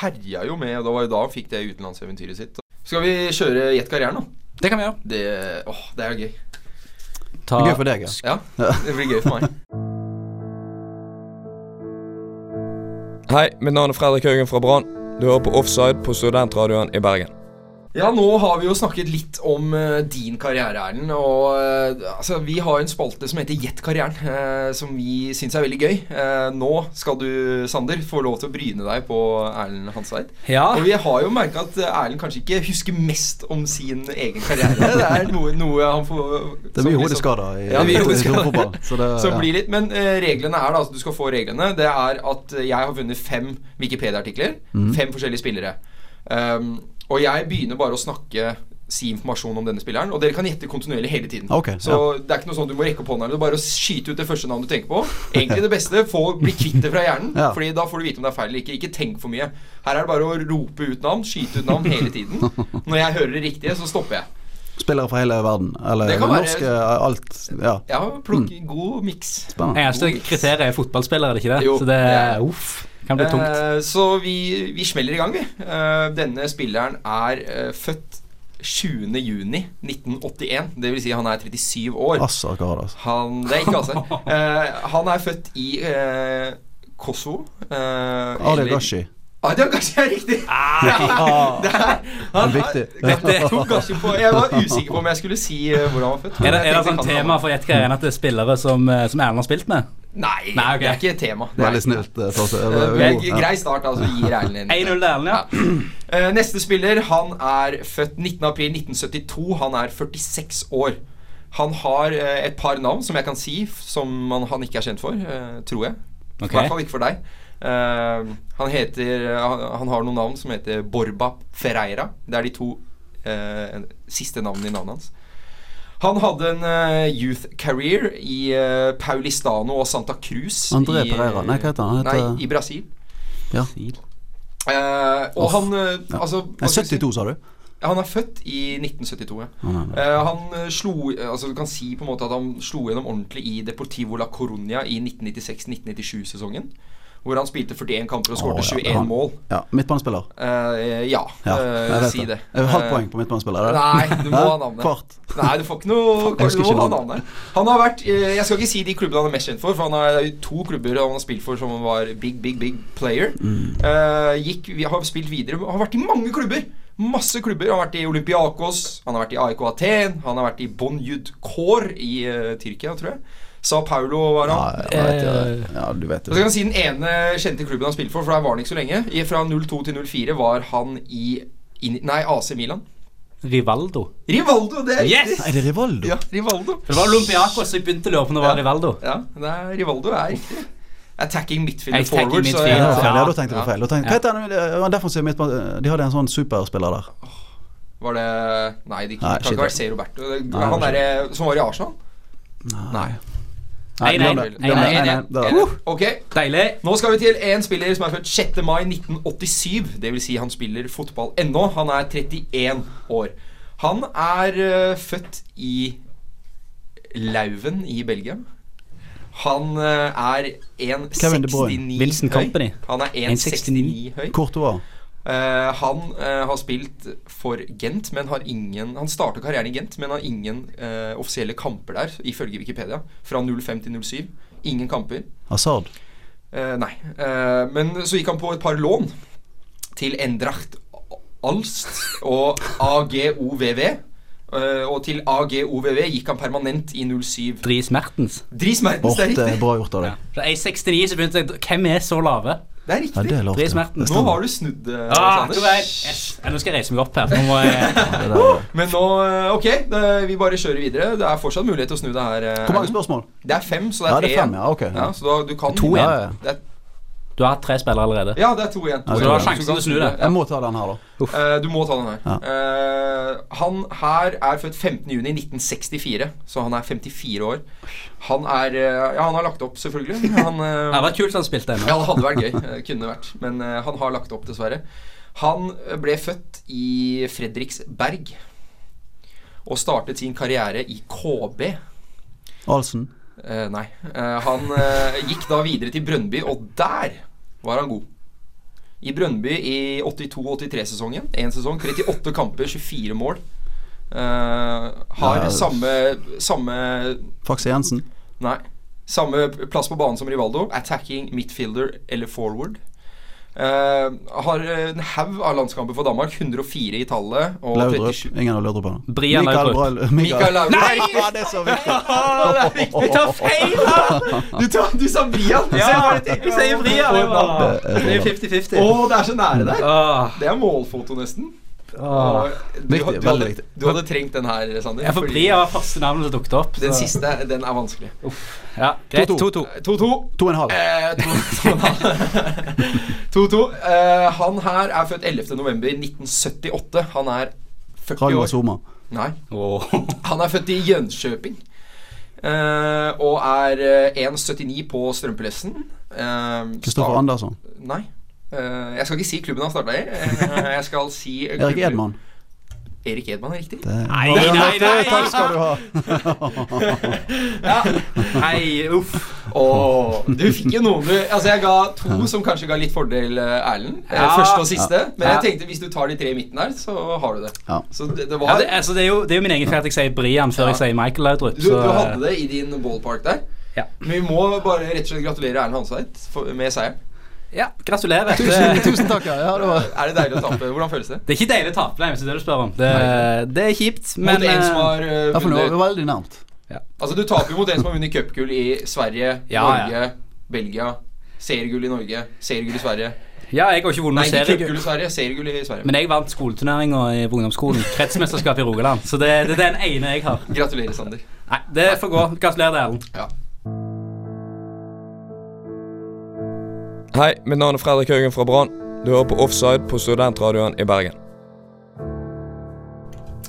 herja jo med. Det var jo da han fikk det utenlandseventyret sitt. Skal vi kjøre Gjett karrieren, da? Det kan vi gjøre. Det, åh, det er jo gøy. Ta, Gøy for deg, ja. Ja, det blir gøy for meg. Hei, mitt navn er Fredrik Haugen fra Brann. Du hører på Offside på Studentradioen i Bergen. Ja, nå har vi jo snakket litt om uh, din karriere, Erlend. Og uh, altså, vi har en spalte som heter Gjett karrieren, uh, som vi syns er veldig gøy. Eh, nå skal du, Sander, få lov til å bryne deg på Erlend Hanseid. Ja. Og vi har jo merka at Erlend kanskje ikke husker mest om sin egen karriere. Det er noe, noe han får Det er mye hodeskader i, Ja, i, i, fotball. Så det, så blir litt, Men eh, reglene er da altså, Du skal få reglene. Det er at jeg har vunnet fem Wikipedia-artikler. Mm. Fem forskjellige spillere. Um, og jeg begynner bare å snakke Si informasjon om denne spilleren, og dere kan gjette kontinuerlig hele tiden. Okay, så det er ikke noe sånn du må rekke opp hånda. Det er bare å skyte ut det første navnet du tenker på. Egentlig det beste. Få Bli kvitt det fra hjernen, Ja. Fordi da får du vite om det er feil eller ikke. Ikke tenk for mye. Her er det bare å rope ut navn, skyte ut navn hele tiden. Når jeg hører det riktige, så stopper jeg. Spillere fra hele verden. Eller Det kan norsk, alt. Ja, Ja, plukk god miks. Eneste kriteriet er fotballspillere, er det ikke det? Jo, Så det det er- uff, kan bli tungt. Eh, så vi, vi smeller i gang, vi. Eh, denne spilleren er eh, født 20.6.1981. Det vil si han er 37 år. Assar. Han, det er ikke altså. Eh, han er født i eh, Kosovo. Uh, Ali Gashi. Adia Gashi er riktig! Ah, Det er, han, viktig. Dette tok Gashi på Jeg var usikker på om jeg skulle si uh, hvor han var født. Er det, er det sånn tema for Gjett-karrieren at det er spillere som, eh, som Erlend har spilt med? Nei, Nei, okay. det er ikke et tema. Det er- Veldig snilt. eh, grei- start, altså. Gir Erlend en 1-0 Erlend, ja. Eh, neste spiller, han er født 19.4.1972. Han er 46 år. Han har eh, et par navn som jeg kan si, som han ikke er kjent for, tror jeg. Okay. I hvert fall ikke for deg. Eh, han heter han, har noen navn som heter Borba Ferreira. Det er de to eh, siste navnene i navnet hans. Han hadde en uh, youth career i uh, Paulistano og Santa Cruz. André i, Pereira. Nei, hva heter han? Heter... Nei, i Brasil. Ja. Uh, og Off. han Ja. Altså Nei, hva skal jeg si? 72, sa du? Han er født i 1972, ja. Oh, nei, nei. Eh, han slo Altså Du kan si på en måte at han slo gjennom ordentlig i Deportivo la Coruña i 1996-1997-sesongen. Hvor han spilte 41 kamper og ja, 21 han- mål. Ja, midtbanespiller. Uh, ja, vet si det. det. Halvt Eh, poeng på midtbanespiller. er? Nei, du må ha navnet. Kvart. Nei, du får ikke noe Du må ha navnet. Han har vært Jeg skal ikke si de klubbene han er mest kjent for, for han har to klubber han har spilt for som var big, big, big player. Mm. Gikk, vi har spilt videre Har vært i mange klubber. Masse klubber. Han har vært i Olympiakos, han har vært i AIK Aten, han har vært i Bonyud Kor i uh, Tyrkia, tror jeg. Sao Paulo var Ja, han. jeg vet ja, du vet Og så kan jeg si Den ene kjente klubben han spilte for, for der var han ikke så lenge. I, fra 02 til 04 var han i, Nei, AC Milan. Rivaldo. Rivaldo! Det er Yes! Nei, det er Rivaldo. Ja, Rivaldo. Det var Olympiakos jeg begynte å lure på når det var Ja. Rivaldo. Ja, det er, Rivaldo er riktig. Attacking midfielder Attacking forward. så Ja, Ja. ja, da tenkte jeg på feil. Da tenkte, Ja. hva heter han? Det De hadde en sånn superspiller der. Var det Nei, det kan ikke være. C. Roberto. Han der derre som var i Arsenal? Nei. Nei, Ok, Deilig. nå skal vi til en spiller som er født 6. mai 1987. Det vil si han spiller fotball ennå. Han er 31 år. Han er uh, født i Lauven i Belgia. Han uh, er Kevin De Bruyne. 1,69 høy. Han er 1,69 1,69 høy. Courtois. Eh, han uh, har spilt for Gent, men har ingen Han starta karrieren i Gent, men har ingen uh, offisielle kamper der, ifølge Wikipedia. Fra 05 til 07. Ingen kamper. Hazard. Eh, nei. Eh, men så gikk han på et par lån til Endracht Alst og AGOVV. Eh, og til AGOVV gikk han permanent i 07. Dris Mertens. Dris Mertens, Bort, det er riktig. bra gjort av Ja. Fra Fra 1,69 så begynte jeg Hvem er så lave? Det er Ja, riktig. det er lov Dries Det Nå har du snudd det, Ah, yes. ja, nå skal jeg reise meg opp her. Nå må jeg Men nå, eh, ok, det, vi bare kjører videre. Det er fortsatt mulighet til å snu det her. eh, Hvor mange spørsmål? Det er fem, så det er Ja, tre det er fem, ja. okay. Ja, så da, du kan To igjen. Ja, ja. Det er, Du har hatt tre spillere allerede. ja, det er to igjen. Så du har sjansen til å snu det. Jeg må ta den her, da. Uh, du må ta den her. Ja. Uh, han her er født 15.6.1964, så han er 54 år. Han er uh, Ja, han har lagt opp, selvfølgelig. Han, Det hadde vært kult hvis han spilte ennå. ja, det hadde vært gøy. Kunne vært. Men han har lagt opp, dessverre. Han ble født i Fredriksberg og startet sin karriere i KB. Alsen. Eh, nei. Uh, han uh, gikk da videre til Brøndby, og der var han god. I Brøndby i 82-83-sesongen. Én sesong, 38 kamper, 24 mål. Har Ja. samme, samme Faxe Jensen. Nei. Samme plass på banen som Rivaldo. Attacking, midfielder eller forward. Eh, har en haug av landskamper for Danmark. 104 i tallet. Og Laudrup. 37 Ingen av Laudrupene. Brian Mikael Laudrup. Mikael Laudrup. Nei! Ja, det er så viktig. Du tar feil! her! Du, du sa Brian. Du sier Brian. det er Det er 50-50. Å, det er så nære der. Det er målfoto, nesten. Åh. Du, Viktig, du, hadde, du hadde trengt den her, Sander. Jeg får bli av første navnet som dukket opp. Den siste, den er vanskelig. Ja, greit. 2-2. 2-2. 2-2. To og en halv. Eh, to- to og en halv. 2-2. Eh, han her er født 11. november 1978. Han er 40 Ragnar år. Soma. Nei. Han er født i Jönköping. Eh, og er eh, 1,79 på strømpelessen. Eh, Kristoffer start- Andersson. Nei. Eh, jeg skal ikke si klubben han starta i. Eh, jeg skal si Erik Edman. Erik Edman er riktig. Det- Nei, nei, nei, nei. Takk skal du ha. Nei, uff. Åh, du fikk jo noen du Altså Jeg ga to som kanskje ga litt fordel eh, Erlend. Eh, Ja. Første og siste. Men jeg tenkte hvis du tar de tre i midten her, så har du det. Ja. Så det, det Ja, det, altså, det, er jo, det er jo min egen feil at jeg sier Brian før Ja. jeg sier Michael Laudrup. du, så- du hadde det i din ballpark der. Ja. Men vi må bare rett og slett gratulere Erlend Hansveit med seieren. Ja, gratulerer. Tusen, tusen takk. Ja, ja, det var Er det deilig å tape? Hvordan føles det? det er ikke deilig å tape, nei, hvis det er det du spør om. Det, det er kjipt, men Mot en som eh, har eh, ja, for nå er vi veldig nærmt. Altså Du taper jo mot en som har vunnet cupgull i Sverige, Ja, Norge, Belgia. Seriegull i Norge, seriegull i Sverige. Ja, jeg har ikke vunnet seriegull. i Sverige, seriegull i Sverige. Men jeg vant skoleturneringa på ungdomsskolen. Kretsmesterskap i Rogaland. Så det, det er den ene jeg har. Gratulerer, Sander. Nei, det får gå. Gratulerer Erlend. Ja. Hei, mitt navn er Fredrik Haugen fra Brann. Du hører på Offside på Studentradioen i Bergen.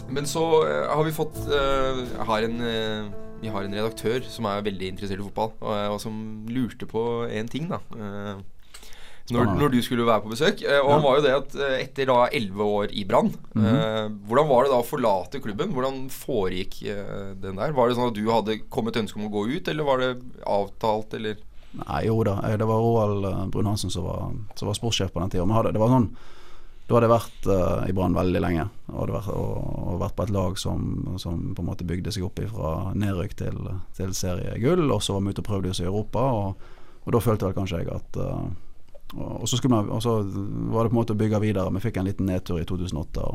Men så eh, har vi fått eh, har en, eh, Vi har en redaktør som er veldig interessert i fotball, og, og som lurte på én ting, da. Eh, når, når du skulle være på besøk. Eh, og han var jo det at eh, etter da elleve år i Brann eh, Hvordan var det da å forlate klubben? Hvordan foregikk eh, den der? Var det sånn at du hadde kommet ønske om å gå ut, eller var det avtalt, eller Nei, jo da. eh, Det var Roald eh, Brun-Hansen som var, som var sportssjef på den tida. Men hadde, det var sånn Da hadde jeg vært uh, i Brann veldig lenge. Og, hadde vært, og, og vært på et lag som, som på en måte bygde seg opp fra nedrykk til, til seriegull. Og så var vi ute og prøvde oss i Europa, og, og da følte vel kanskje jeg at uh, og, så man, og så var det på en måte å bygge videre. Vi fikk en liten nedtur i 2008.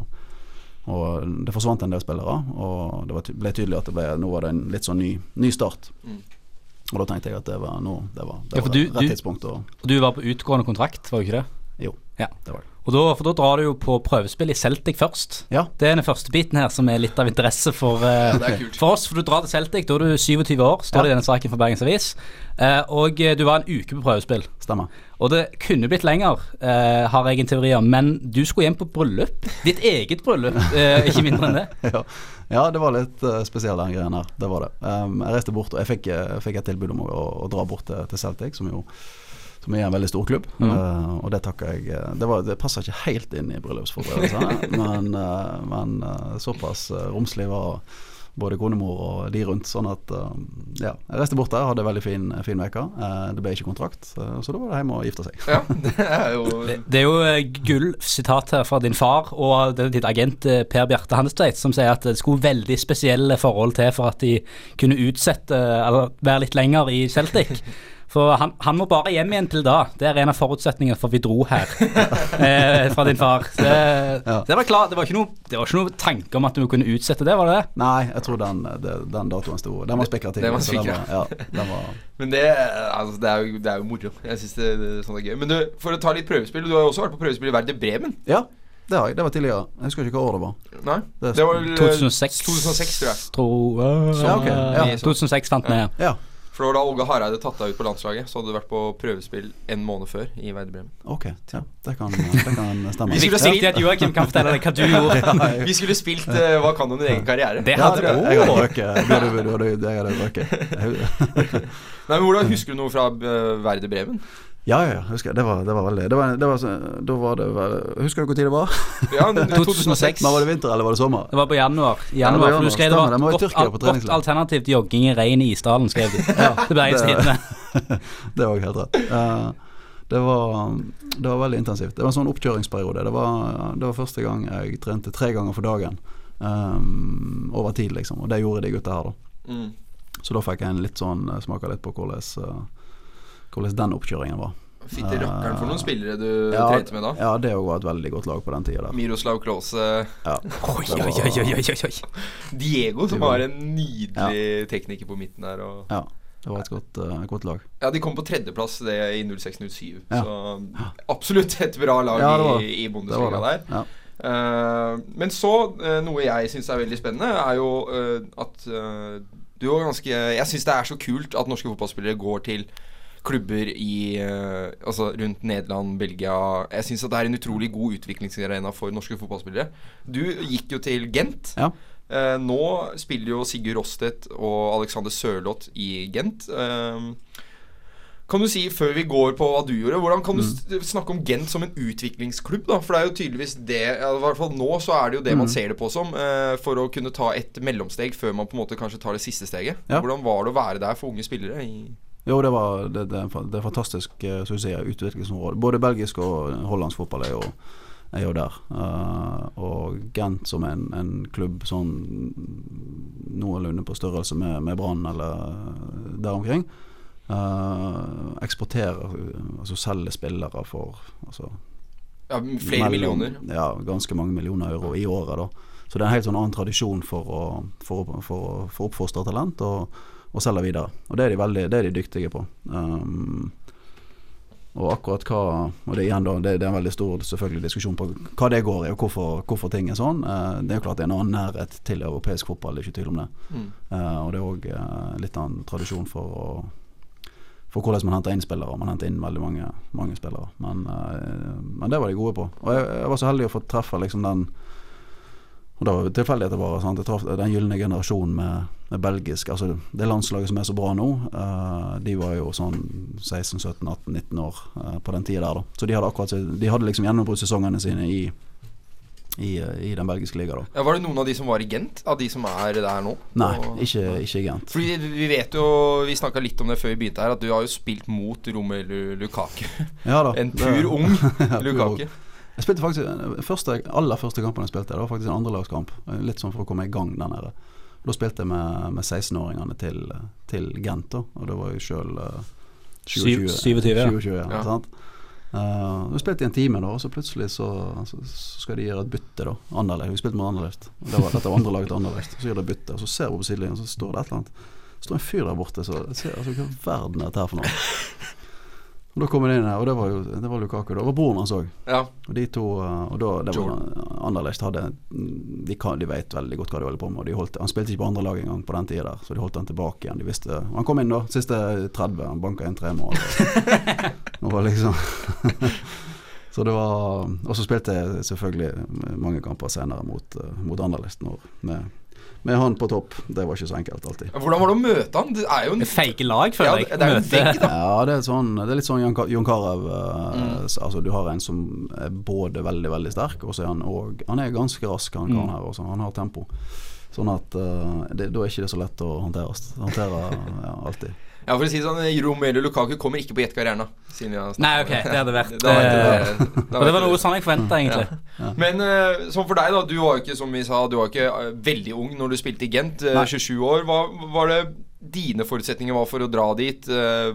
og det forsvant en del spillere, og det ble tydelig at det ble, nå var det en litt sånn ny, ny start. Mm. Og da tenkte jeg at det var nå det var, det Ja, var du- rett tidspunkt. Og, Og du var på utgående kontrakt, var du ikke det? jo, Ja. det var det. Og da, for da drar du jo på prøvespill i Celtic først. Ja. Det er den første biten her som er litt av interesse for, kult. for oss. For du drar til Celtic, da er du 27 år, står det i denne saken for Bergens Avis. Uh, og eh, du var en uke på prøvespill. Stemmer. Og det kunne blitt lenger, uh, har jeg en teori om, men du skulle hjem på bryllup. Ditt eget bryllup, ikke mindre enn det. ja. Ja, det var litt uh, spesiell den greien her. Det var det. Um, jeg reiste bort, og jeg fikk, jeg fikk et tilbud om å, å, dra bort til, til Celtic, som jo som er en veldig stor klubb. mm. uh, og det takker jeg eh, Det, var, det passer ikke helt inn i bryllupsforberedelsene, men, uh, men eh, såpass romslig var både konemor og de rundt. Sånn at eh, ja. Jeg reiste bort der, hadde en veldig fin, fin uke. Eh, det ble ikke kontrakt, så da var det hjemme og gifte seg. Ja, det er jo Det, det er jo eh, gull sitat her fra din far og ditt agent Per Bjarte Handelstveit, som sier at det skulle veldig spesielle forhold til for at de kunne utsette, eller være litt lenger i Celtic. For han, han må bare hjem igjen til da. Det er en av forutsetningene for vi dro her. eh, fra din far. Så Det, Ja. det var klar, det var, ikke noe, det var ikke noe tanke om at du kunne utsette det, var det det? Nei, jeg tror den, den datoen sto Den var spekulativ. Den var var- Ja, den var Men det, altså, det, er jo, det er jo moro. Jeg syns det, det, sånn er gøy. Men du, for å ta litt prøvespill Du har jo også vært på prøvespill i Werder Bremen. Ja, det har jeg. Det var tidligere. Jeg husker ikke hva år det var. Nei? Det- Det var vel, eh, 2006. 2006, tror jeg. Tror, Ja, ok, ja. eh, 2006 fant vi. Ja, For det var da Olga Hareide tatt deg ut på landslaget. Så hadde du vært på prøvespill en måned før i Verde Bremen. ok. Ja, det kan, det kan stemme. Vi skulle spilt- at Joakim kan fortelle deg hva du gjorde. Vi skulle spilt uh, Hva kan du om din egen karriere? Det Ja, hadde vi. Jeg- Nei, men Hvordan Husker du noe fra uh, Werder Bremen? Ja, ja, ja, husker. Det var, det var veldig det var, det var, Da var det vel Husker du hvor tid det var? Ja, 2006. Men Var det vinter eller var det sommer? Det var på januar. I Ja, det var januar for januar, du skrev det var det. Var godt, al- godt alternativ til jogging i regn i isdalen, skrev de. til Bergens det- Tidende. Det var helt rett. Uh, det, var, det var veldig intensivt. Det var en sånn oppkjøringsperiode. Det var, det var første gang jeg trente tre ganger for dagen um, over tid, liksom. Og det gjorde de gutta her, da. Mm. Så da fikk jeg en litt sånn smake litt på hvordan, eh, hvordan den oppkjøringen var. Fytti rakkeren for noen spillere du Ja, trente med da. Ja, det òg var et veldig godt lag på den tida der. Miroslav Klause, Ja. Oi, oi, oi, oi, oi. Diego, som har var- en nydelig tekniker på midten der. Og ja. Det var et godt, uh, godt lag. Ja, De kom på tredjeplass det i 06-07. Ja. Så absolutt et bra lag Ja, var- i, i Bundesliga der. Ja. Uh, men så, uh, noe jeg syns er veldig spennende, er jo uh, at eh, du var ganske Jeg syns det er så kult at norske fotballspillere går til klubber i eh, Altså rundt Nederland, Belgia Jeg syns det er en utrolig god utviklingsarena for norske fotballspillere. Du gikk jo til Gent. Ja. Eh, nå spiller jo Sigurd Rostedt og Alexander Sørloth i Gent. Eh, kan du si, før vi går på hva du gjorde, hvordan kan du s- snakke om Gent som en utviklingsklubb? da? For det er jo tydeligvis det I hvert fall nå så er det jo det man ser det på som. eh, for å kunne ta et mellomsteg før man på en måte kanskje tar det siste steget. Ja. Hvordan var det å være der for unge spillere? I Jo, det, var, det, det, det er fantastisk eh, som utviklingsområde. Både belgisk og hollandsk fotball er jo, er jo der. Uh, og Gent som en, en klubb sånn noenlunde på størrelse med, med Brann eller der omkring. uh, eksporterer, altså selger spillere for altså, ja, flere mellom- millioner. Ja, ganske mange millioner euro i året. da Så det er en helt sånn annen tradisjon for å, for for for å oppfostre talent og, og selger videre. Og det er de veldig Det er de dyktige på. Um, og akkurat hva Og det, igjen da, det, det er en veldig stor selvfølgelig diskusjon på hva det går i, og hvorfor, hvorfor ting er sånn. Uh, det er jo klart det er en annen nærhet til europeisk fotball, det er ikke tvil om det. Mm. Uh, og det er òg litt annen tradisjon for å for hvordan man henter inn spillere. Man henter inn veldig mange, mange spillere. Men, eh, men det var de gode på. Og jeg, jeg var så heldig å få treffe liksom den Og da var tilfeldigheter bare. Sant? Jeg traff den gylne generasjonen med, med belgisk Altså det landslaget som er så bra nå, eh, de var jo sånn 16-17-18-19 år eh, på den tida der, da. Så de hadde akkurat De hadde liksom gjennombruddssesongene sine i, i, eh, i den belgiske liga, da. Ja, var det noen av de som var i Gent? Av de som er der nå? Nei, ikke, ikke, i Gent. Fordi vi vet jo Vi snakka litt om det før vi begynte her, at du har jo spilt mot Romelu Lukaku. Ja da. En det- pur ung Ja, Lukaku. Jeg spilte faktisk første, aller første kampen jeg spilte, det var faktisk en andrelagskamp. Litt sånn for å komme i gang der nede. Da spilte jeg med, med 16-åringene til, til Gent, da. Og det var jo sjøl uh, 27, ja. 27, ja, Ja. Uh, vi spilte i en time, da, og så plutselig så, så, så skal de gjøre et bytte, da. Anderlecht. Vi spilte mot Anderlecht. Og Det var, dette var andre laget til Anderlecht. Så gjør de bytte, og så ser vi på sidelinjen, så står det et eller annet. Så står en fyr der borte, så ser, altså, hva verden er dette her for noe? Og Da kom han inn her, og det var jo det var Lukaku. Det var broren hans òg. Ja. Og de to Og da det var, Anderlecht hadde de, kan, de vet veldig godt hva de holder på med. Holdt, han spilte ikke på andre lag engang på den tida der, så de holdt han tilbake igjen. De visste Han kom inn da, siste 30, han banka inn tre mål. Og, og liksom Så det var Og så spilte jeg selvfølgelig mange kamper senere mot, mot Anderlecht når, med, med han på topp. Det var ikke så enkelt alltid. Hvordan var det å møte han? Det er jo en Feige lag, ja, føler jeg. det er Møte- vegg. Ja, det er, sånn, det er litt sånn Jon Carew. eh, s- Altså, du har en som er både veldig veldig sterk, og så er han òg Han er ganske rask, han karen her. Også. Han har tempo. Sånn at uh, det, da er ikke det så lett å håndtere. håndtere ja, alltid. Ja, for å si det sånn, Romelu Lukaku kommer ikke på Jetka Arena. Nei, ok, det hadde vært det, eh, det. Det var noe sånn jeg forventa, egentlig. Men uh, sånn for deg, da. Du var jo ikke som vi sa Du var ikke eh, veldig ung når du spilte i Gent. Uh, 27 år. Hva var det dine forutsetninger var for å dra dit? eh,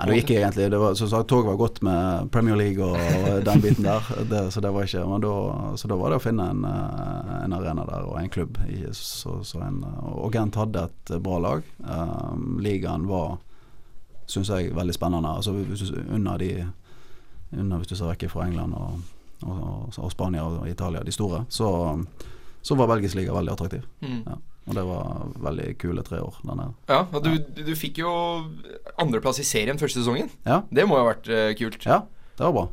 Nei, det gikk egentlig det var, Som sagt, toget var godt med Premier League og, og den biten der. Det, så det var ikke Men da, så da var det å finne en, eh, en arena der og en klubb. I, så, så en, og Gent hadde et bra lag. Um, ligaen var, syns jeg, veldig spennende. Altså du, under de under, Hvis du ser vekk fra England og, og, og Spania og Italia, de store, så, så var belgisk liga veldig attraktiv. mm. Ja. Og det var veldig kule tre år denne... Ja, og du, du, du fikk jo andreplass i serien første sesongen. Ja, Det må jo ha vært uh, kult. ja det var bra.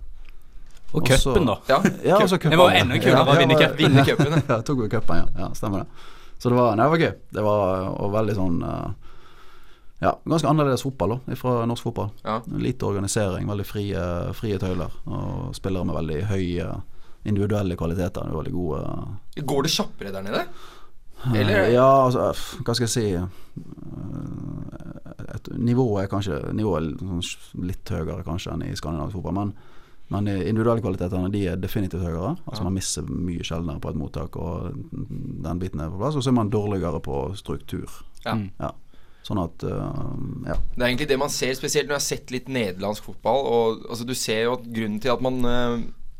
Og Og cupen, da. Ja, Ja, køppen. Det var enda kulere å vinne cupen. Ja, ja. Ja, tok vi cupen, ja. ja. Stemmer det. Så det var, nei, det var gøy. Det var og veldig sånn uh, ja, ganske annerledes fotball da, fra norsk fotball. Ja. Lite organisering, veldig frie, frie tøyler. Og spillere med veldig høye individuelle kvaliteter. Veldig gode Går det kjappere der nede? Eh, Eller Ja, altså, hva skal jeg si Eh, et, Nivået er kanskje Nivået er litt sånn høyere kanskje enn i skandinavisk fotball, men, men individuelle kvalitetene de er definitivt høyere. Altså Man mister mye sjeldnere på et mottak, og den biten er på plass. Og så er man dårligere på struktur. Ja. Ja. Sånn at eh, Ja. Det er egentlig det man ser, spesielt når jeg har sett litt nederlandsk fotball. Og altså, Du ser jo at grunnen til at man eh,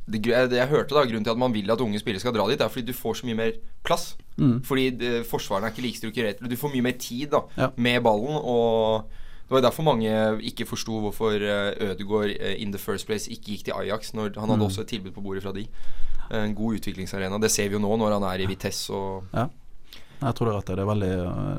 det, det jeg hørte da, Grunnen til at man vil at unge spillere skal dra dit, er fordi du får så mye mer plass. Mm. Fordi eh, forsvarene er ikke like strukturert. Du får mye mer tid da Ja. med ballen. Og det var derfor mange ikke forsto hvorfor uh, Ødegaard eh, in the first place ikke gikk til Ajax, når han hadde Mm. også et tilbud på bordet fra de. Eh, En god utviklingsarena. Det ser vi jo nå når han er i Vitesse og Jeg tror det er rett. Det er veldig,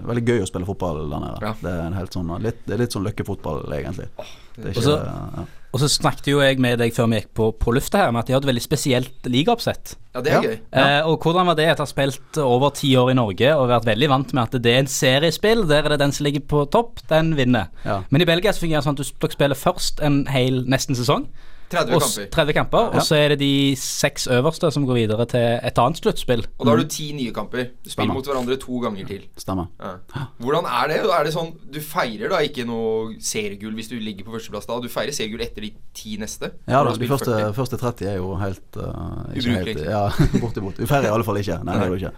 veldig gøy å spille fotball der nede. Ja. Det er en helt sånn litt, Det er litt sånn løkkefotball, egentlig. Det er Og ikke, så- ja. Og så snakket jo jeg med deg før vi gikk på, på lufta her, med at de har et veldig spesielt ligaoppsett. Ja, det er Ja. gøy. Eh, og hvordan var det etter å ha spilt over ti år i Norge og vært veldig vant med at det er en seriespill, der er det den som ligger på topp, den vinner. Ja. Men i Belgia så fungerer det sånn at du dere spiller først en hel nesten sesong. 30 og kamper. 30 kamper Ja. Og så er det de seks øverste som går videre til et annet sluttspill. Og da har du ti nye kamper. Du spiller mot hverandre to ganger til. Stemmer. Ja. Hvordan er det? Er det sånn Du feirer da ikke noe seriegull hvis du ligger på førsteplass da? Du feirer seriegull etter de ti neste? Ja da, de første, første 30 er jo helt uh, Ubrukelig. helt, Ja, bortimot. Vi feirer i alle fall ikke. Nei, det er det jo ikke.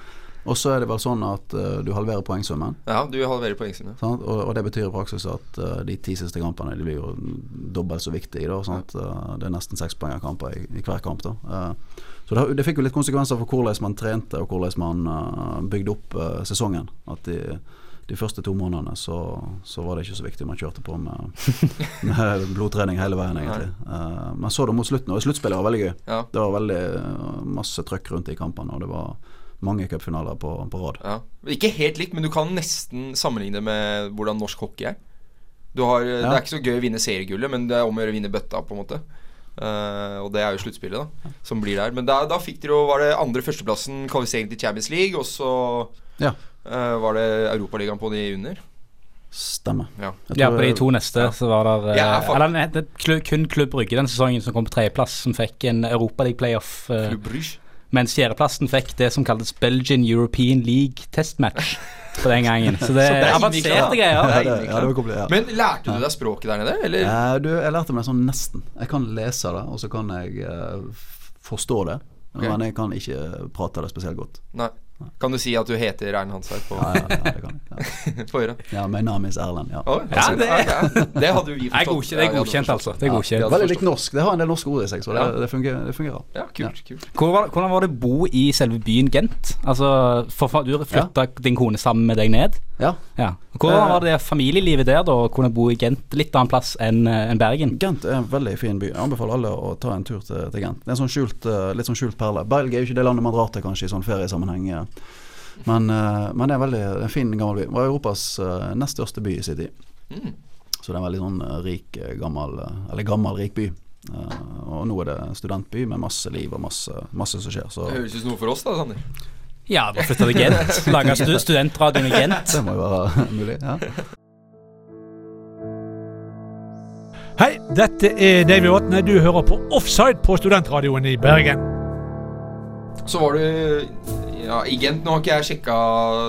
Og så er det vel sånn at uh, du halverer poengsummen. Ja, du halverer poengsummen. Og, og det betyr i praksis at uh, de ti siste kampene De blir jo dobbelt så viktige. Da, sant? Uh, det er nesten sekspoengerkamper i, i hver kamp. Da. Så det, det fikk jo litt konsekvenser for hvordan man trente og hvordan man bygde opp sesongen. At de, de første to månedene så, så var det ikke så viktig. Man kjørte på med, med blodtrening hele veien, egentlig. Uh, men så da mot slutten, og sluttspillet var veldig gøy. Ja. Det var veldig masse trøkk rundt i kampene, og det var mange cupfinaler på, på rad. Ja. Ikke helt likt, men du kan nesten sammenligne det med hvordan norsk hockey er. Du har, Det er ikke så gøy å vinne seriegullet, men det er om å gjøre å vinne bøtta, på en måte. Uh, og det er jo sluttspillet, da, som blir der. Men da, da fikk dere jo Var det andre førsteplassen kvalifisering til Champions League, og så Ja. uh, var det Europaligaen på de under? Stemmer. Ja. Ja, på de to neste så var det er Eller nei, det kun Klubb Brygge den sesongen som kom på tredjeplass, som fikk en Europaliga-playoff. Uh, Club Brugge. Mens fjerdeplassen fikk det som kaltes Belgian European League Testmatch på den gangen. Så det Så det er er avanserte greier. Ja, det ja, det var. Ja. Men lærte du deg språket der nede, eller? Eh, du, jeg lærte meg sånn nesten. Jeg kan lese det, og så kan jeg eh, forstå det. Okay. Men jeg kan ikke prate det spesielt godt. Nei. Kan du si at du heter Erlend Hansveit på Ja, ja, ja, det kan jeg. Ja. Få høre. Ja, my name is Erlend. Ja. Oh, Ja, det- det hadde vi forstått. godkjent, det er godkjent altså. Det er godkjent. Ja, Veldig likt norsk. Det har en del norske ord i seg, så det, det, fungerer, det fungerer. Ja, kult, kult. Hvor hvordan var det å bo i selve byen Gent? Altså, for, Du flytta din kone sammen med deg ned? Ja. Ja. Hvordan Eh. var det familielivet der, da? Å kunne bo i Gent? Litt annen plass enn en Bergen? Gent er en veldig fin by. Jeg anbefaler alle å ta en tur til, til Gent. Det er en sånn skjult, eh, litt sånn skjult perle. Belgia er jo ikke det landet man drar til kanskje i sånn feriesammenheng. Men, eh, men det er en veldig en fin, gammel by. Det var Europas eh, nest største by i sin tid. Mm. Så det er en veldig sånn eh, rik, gammel Eller gammel, rik by. Og nå er det en studentby med masse liv og masse, masse som skjer. Så Det høres ut som noe for oss, da, Sander. Ja, bare flytte til Gent. Lage stu studentradioen i Gent. det må jo være mulig. Ja. Hei, dette er David Vatne. Du hører på Offside på Studentradioen i Bergen. Så var du ja, i Gent. Nå har ikke jeg sjekka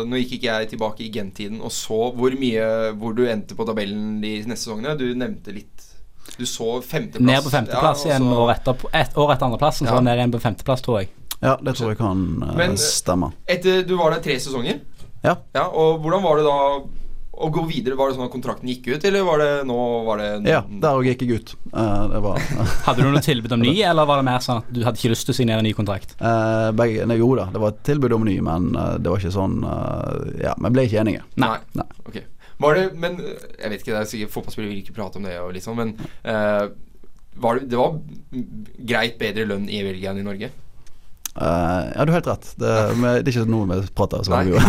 Nå gikk ikke jeg tilbake i Gent-tiden og så hvor mye Hvor du endte på tabellen de neste sesongene. Du nevnte litt Du så femteplass. Ned på femteplass Ja, igjen så- år etter, et år etter andreplassen. Så Ja. var det ned igjen på femteplass, tror jeg. ja, det tror jeg kan uh, Men- stemme. Etter Du var der tre sesonger. Ja. ja. Og hvordan var det da å gå videre? Var det sånn at kontrakten gikk ut, eller var det nå var det Ja, der òg gikk jeg ut. Uh, det var Hadde du noe tilbud om ny, eller var det mer sånn at du hadde ikke lyst til å signere en ny kontrakt? Uh, begge, nei, jo da, det var et tilbud om ny, men eh, det var ikke sånn Ja, vi ble ikke enige. Nei. Nei. Ok. Var det Men jeg vet ikke, det er sikkert fotballspillere vil ikke prate om det, og liksom, men var det, det var greit bedre lønn i Belgia enn i Norge? Eh, ja, du har helt rett. Det, med, det er ikke noe vi prater så Nei. mye om.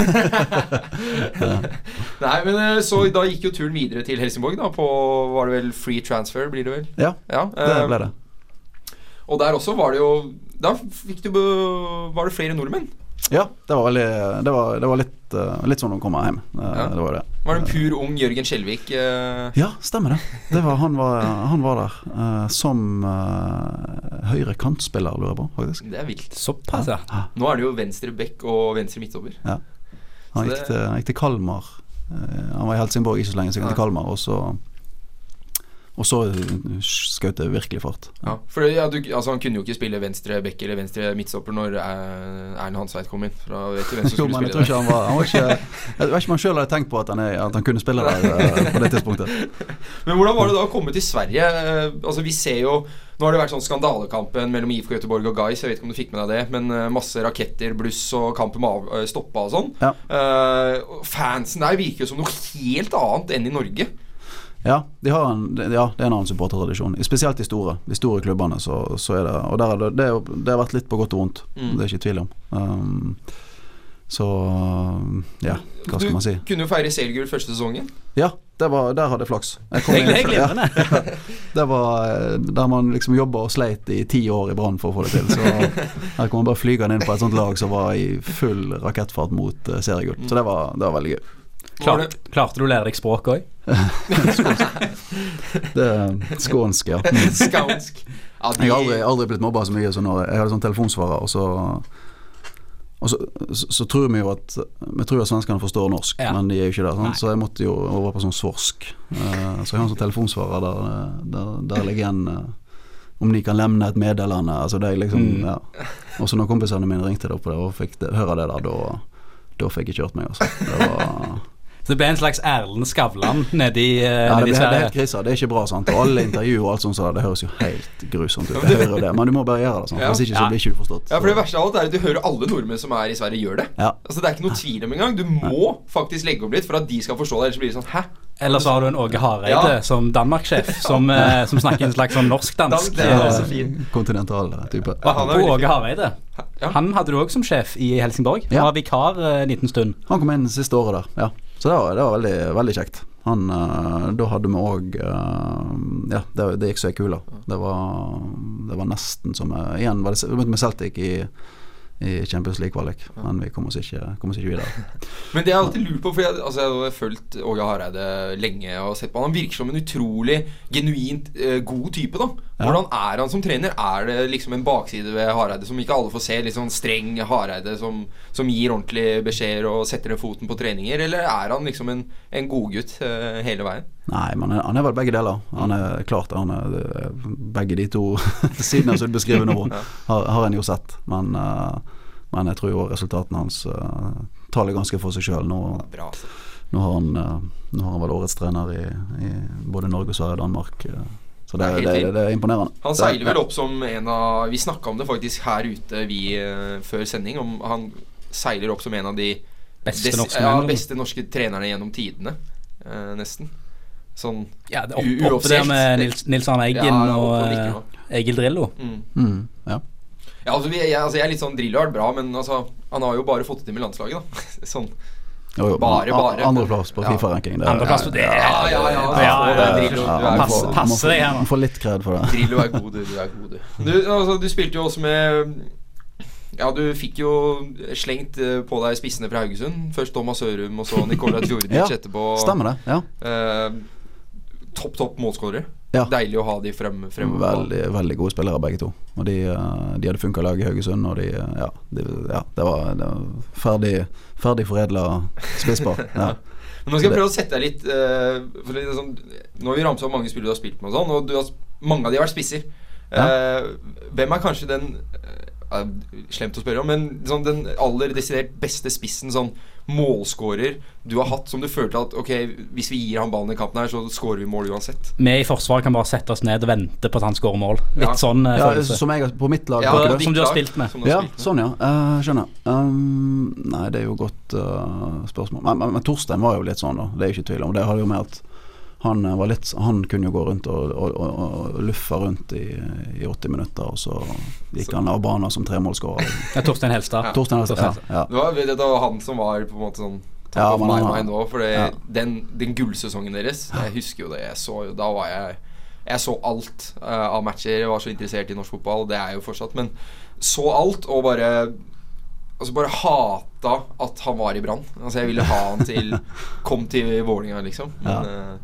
Nei, men øh, så da gikk jo turen videre til Helsingborg, da, på Var det vel free transfer, blir det vel? Ja, Ja, det øh, ble det. Og der også var det jo Da fikk du Var det flere nordmenn? Ja, det var veldig Det var, det var litt, eh, litt sånn å komme hjem. Eh, Ja. Det var det. Var det en pur ung Jørgen Skjelvik? eh, Ja, stemmer det. det var, han, var, han var der som uh, høyre kantspiller, lurer jeg på, faktisk. Det er vilt. Såpass, ja. Nå er det jo venstre back og venstre midtstopper. Han gikk det- til, han gikk til Kalmar. Eh, han var i Helsingborg ikke så lenge, så gikk han til Kalmar, og så Og så skjøt det virkelig fart. Ja, for ja, du, altså, Han kunne jo ikke spille venstre back eller venstre midtstopper når eh, Erlend Hansveit kom inn. For vet ikke hvem som Jo, men jeg tror ikke han var, han var ikke, Jeg vet ikke om han sjøl hadde tenkt på at han, er, at han kunne spille der eh, på det tidspunktet. Men hvordan var det da å komme til Sverige? Eh, altså vi ser jo Nå har det vært sånn skandalekampen mellom IFK Göteborg og Guys. Jeg vet ikke om du fikk med deg det, men eh, masse raketter, bluss og kampen eh, stoppa og sånn. Ja. Uh, fansen der virker jo som noe helt annet enn i Norge. Ja, de har en, ja, det er en annen supportertradisjon. Spesielt de store. De store klubbene. Så, så er det Og der er det, det, det har vært litt på godt og vondt. Mm. Det er ikke tvil om. Um, så ja, hva skal du man si. kunne jo feire seriegull første sesongen. Ja, det var, der hadde jeg flaks. Jeg kom inn- ja, det var eh, der man liksom jobba og sleit i ti år i Brann for å få det til. Så her kom man bare flygende inn på et sånt lag som var i full rakettfart mot uh, seriegull. Så det var, det var veldig gøy. Var Klart, klarte du å lære deg språk òg? Det skånsk, ja. De, Jeg har aldri, aldri blitt mobba så mye som når jeg hadde sånn telefonsvarer, og så og så, så, så tror vi jo at Vi tror at svenskene forstår norsk, Ja. men de er jo ikke det. Så jeg måtte jo over på sånn svorsk. Uh, så jeg har en sånn telefonsvarer der, der, der ligger en uh, om de kan lemne et meddelende. Altså det er liksom, Mm. ja. Og så når kompisene mine ringte det opp og fikk det, høre det der, da, da fikk jeg kjørt meg, altså. Det var Så det ble en slags Erlend Skavlan nedi, uh, Ja, det, ble, det er helt Sverige. Det er ikke bra, sant. Og alle intervjuer og alt sånt, så det høres jo helt grusomt ut. Jeg hører det, men du må bare gjøre det sånn. Ja. Hvis ikke så blir ikke du forstått. ja, for Det verste av alt er at du hører alle nordmenn som er i Sverige, gjør det. Ja. Altså Det er ikke noe tvil om engang. Du må faktisk legge opp litt for at de skal forstå det. Ellers blir det sånn Hæ? Eller så har du en Åge Hareide Ja. som Danmark-sjef, som, ja. som snakker en slags sånn norsk-dansk eh. Kontinental type. Han er Åge. Hareide. Ja. Han hadde du òg som sjef i Helsingborg. Han Ja. var vikar eh, en liten stund. Han kom inn siste året der, ja. Så det var, det var veldig, veldig kjekt. Han, eh, da hadde vi òg Ja, det, det gikk så ei kule. Det var, det var nesten som eh, Igjen var det med Celtic i, i Champions League-kvalik, men vi kom oss ikke, kom oss ikke videre. Men det jeg alltid lurt på, for jeg, altså, jeg har fulgt Åge Hareide lenge og sett på han. Han virker som en utrolig genuint eh, god type, da. Hvordan er han som trener? Er det liksom en bakside ved Hareide som ikke alle får se? Litt sånn streng Hareide som, som gir ordentlige beskjeder og setter ned foten på treninger? Eller er han liksom en, en godgutt uh, hele veien? Nei, men han er vel begge deler. Han er klart han er, er begge de to sidene som du beskriver nå, har, har en jo sett. Men, eh, men jeg tror jo resultatene hans uh, taler ganske for seg sjøl. Nå, nå, har han, eh, nå har han vel årets trener i, i både Norge, Sverige og Danmark. eh, så det, Det det, det, er imponerende. Han seiler vel opp som en av Vi snakka om det faktisk her ute vi eh, før sending. Om han seiler opp som en av de Beste des- norske ja, beste norske trenerne gjennom tidene. eh, nesten. Sånn Ja, det opp, oppe der med Nils, Nils Arne Eggen Ja, og og eh. Egil Drillo. mm. Mm, ja. Ja, altså, vi, jeg, altså Jeg er litt sånn Drillo er bra, men altså han har jo bare fått det til med landslaget, da. Sånn. Jo, jo, Bare, bare. Andreplass på Fifa-ranking. det er- Andreplass på det. Ja, ja, ja. Ja, få ja, ja. Ja, får- god. pass- man får- deg her Få litt kred for det. Drillo er god, du. Du er god, du. Du, altså, du spilte jo også med Ja, du fikk jo slengt eh, på deg spissene fra Haugesund. Først Thomas Ørum, og så Nicolai Djordjic Ja, etterpå. Stemmer det. ja Eh, topp, topp målskårere. Ja. Deilig å ha de frem, fremover. Veldig, veldig gode spillere begge to. Og de, eh, de hadde funka i lag i Haugesund, og de, eh, ja, de, ja det, var, det var ferdig, ferdig foredla spisspar. Ja. Men nå skal jeg prøve å sette deg litt uh, for det er sånn, Nå har vi ramsa opp mange spillere du har spilt med, og sånn Og du har, mange av de har vært spisser. Uh, hvem er kanskje den Slemt å spørre om, men sånn, den aller desidert beste spissen, sånn målskårer du har hatt, som du følte at Ok, hvis vi gir han ballen i kampen her, så skårer vi mål uansett? Vi i Forsvaret kan bare sette oss ned og vente på at han skårer mål. Litt Ja. sånn eh, Ja, som jeg på mitt lag. Ja, det? som du har spilt med. har Ja, spilt med. sånn ja. Uh, skjønner. Um, nei, det er jo et godt uh, spørsmål. Men, men, men Torstein var jo litt sånn, da. Det er jo ikke tvil om. Det har jo med at han eh, var litt Han kunne jo gå rundt og, og, og, og luffe rundt i, i 80 minutter, og så gikk han av banen som tremålsskårer. Ja, Torstein Helstad. Torstein Helstad. Ja, ja. Det var, det var han som var på en måte sånn Ja, men my mind også, For ja. den, den gullsesongen deres Jeg husker jo det. Jeg så jo Da var jeg Jeg så alt uh, av matcher. Jeg var så interessert i norsk fotball. Det er jeg jo fortsatt. Men så alt og bare Altså bare hata at han var i Brann. Altså Jeg ville ha han til Kom til Vålinga liksom. Men eh,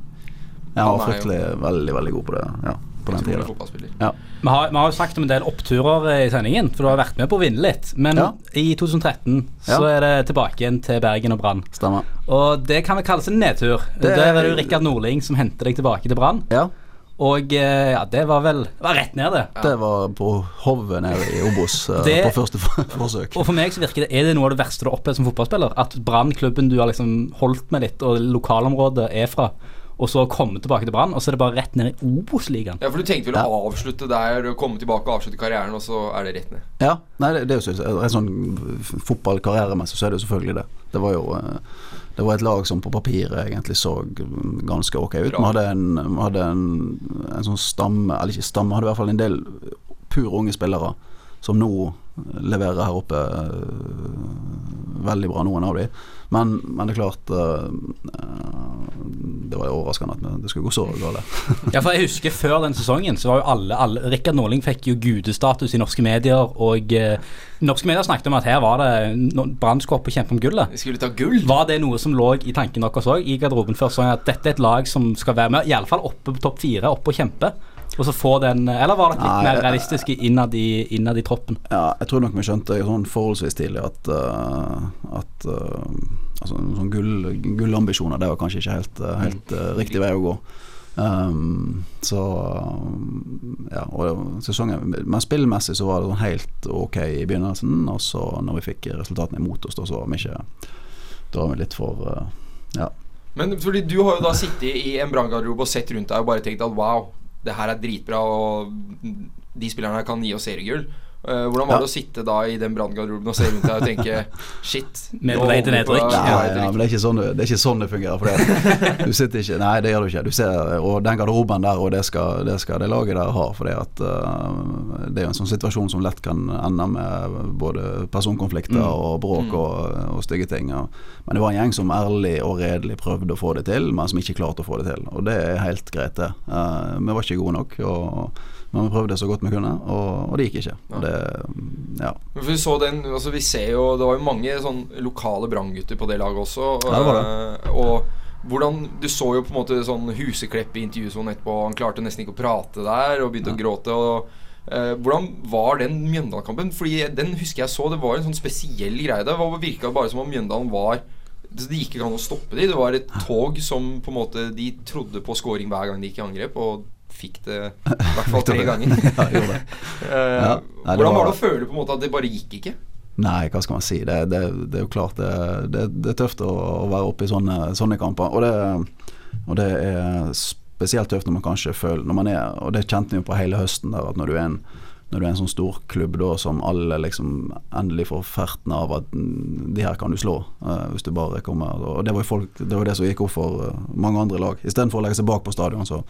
Ja, han er jo- fryktelig veldig, veldig god på det. Ja, på den tiden tida. Ja. Vi har, vi har jo sagt om en del oppturer i sendingen, for du har vært med på å vinne litt. Men Ja. i 2013 så er det tilbake igjen til Bergen og Brann. Og det kan vel kalles en nedtur. Det- Der er det jo Rikard Nordling som henter deg tilbake til Brann. Ja, Og eh, ja, det var vel var rett ned, det. det var på hovet nede i Obos eh, Det- på første forsøk. Og for meg så virker det Er det noe av det verste du har opplevd som fotballspiller? At Brann, klubben du har liksom holdt med litt, og lokalområdet er fra, og så komme tilbake til Brann, og så er det bare rett ned i Obos-ligaen? Ja, for du tenkte vel å avslutte der, komme tilbake og avslutte karrieren, og så er det rett ned. Ja, nei, det, det er jo så, en sånn fotballkarrieremessig så er det jo selvfølgelig det. Det var jo eh, Det var et lag som på papiret egentlig så ganske ok ut. Vi hadde en, hadde en, en sånn stamme, eller ikke stamme, hadde i hvert fall en del pur unge spillere som nå leverer her oppe eh, veldig bra, noen av de. Men, men det er klart eh, eh, Det var overraskende at det skulle gå så galt. Ja, for jeg husker Før den sesongen så var jo alle, alle Rikard Norling fikk jo gudestatus i norske medier, og norske medier snakket om at her var det Brann skulle opp og kjempe om gullet. Vi skulle ta gull. Var det noe som lå i tanken deres òg, i garderoben før sesongen, at dette er et lag som skal være med, iallfall oppe på topp fire, oppe og kjempe? Og så få den Eller var det litt Nei, mer realistiske innad i, innad i troppen? Ja, jeg tror nok vi skjønte sånn forholdsvis tidlig at, uh, at uh, altså, sånn gull, gullambisjoner, det var kanskje ikke helt, eh, helt uh, riktig vei å gå. Um, så ja, og sesongen Men spillmessig så var det sånn helt ok i begynnelsen, og så når vi fikk resultatene imot oss, da så var vi ikke Da var vi litt for Ja. Men fordi du har jo da sittet i en branngarderobe og sett rundt deg og bare tenkt at wow, det her er dritbra, og de spillerne her kan gi oss seriegull. Eh, hvordan var Ja. det å sitte da i den branngarderoben og se rundt deg og tenke shit er på vei til nedrykk. Nei, ja, men det er ikke sånn det, er ikke sånn det fungerer. For det. Du sitter ikke Nei, det gjør du ikke. Du ser, og den garderoben der, og det skal det, skal det laget der ha. For det, at, uh, det er jo en sånn situasjon som lett kan ende med både personkonflikter og bråk og, og stygge ting. Og, men det var en gjeng som ærlig og redelig prøvde å få det til, men som ikke klarte å få det til. Og det er helt greit, det. Uh, vi var ikke gode nok. Og, men vi prøvde så godt vi kunne, og, og det gikk ikke. Og det, ja. Men vi så den, altså vi ser jo Det var jo mange sånn lokale branngutter på det laget også. Ja, det var det. Og hvordan Du så jo på en måte sånn Huseklepp i intervjusonen etterpå. Han klarte nesten ikke å prate der og begynte å gråte. Og uh, Hvordan var den Mjøndalen-kampen? Fordi den husker jeg så. Det var en sånn spesiell greie. Det virka bare som om Mjøndalen var det gikk ikke an å stoppe dem. Det var et tog som på en måte De trodde på scoring hver gang de gikk i angrep, og fikk det i hvert fall tre ganger. ja. Eh, Ja. Nei, hvordan var det å føle på en måte at det bare gikk ikke? Nei, hva skal man si. Det, det, det er jo klart det, det, det er tøft å, å være oppe i sånne, sånne kamper. Og det, og det er spesielt tøft når man kanskje føler når man er, Og det kjente vi jo på hele høsten, der, at når du er en når du er en sånn stor klubb da som alle liksom endelig får ferten av at mm, de her kan du slå, uh, hvis du bare kommer Og det var jo folk, det var det som gikk opp for uh, mange andre lag. Istedenfor å legge seg bak på stadion, så,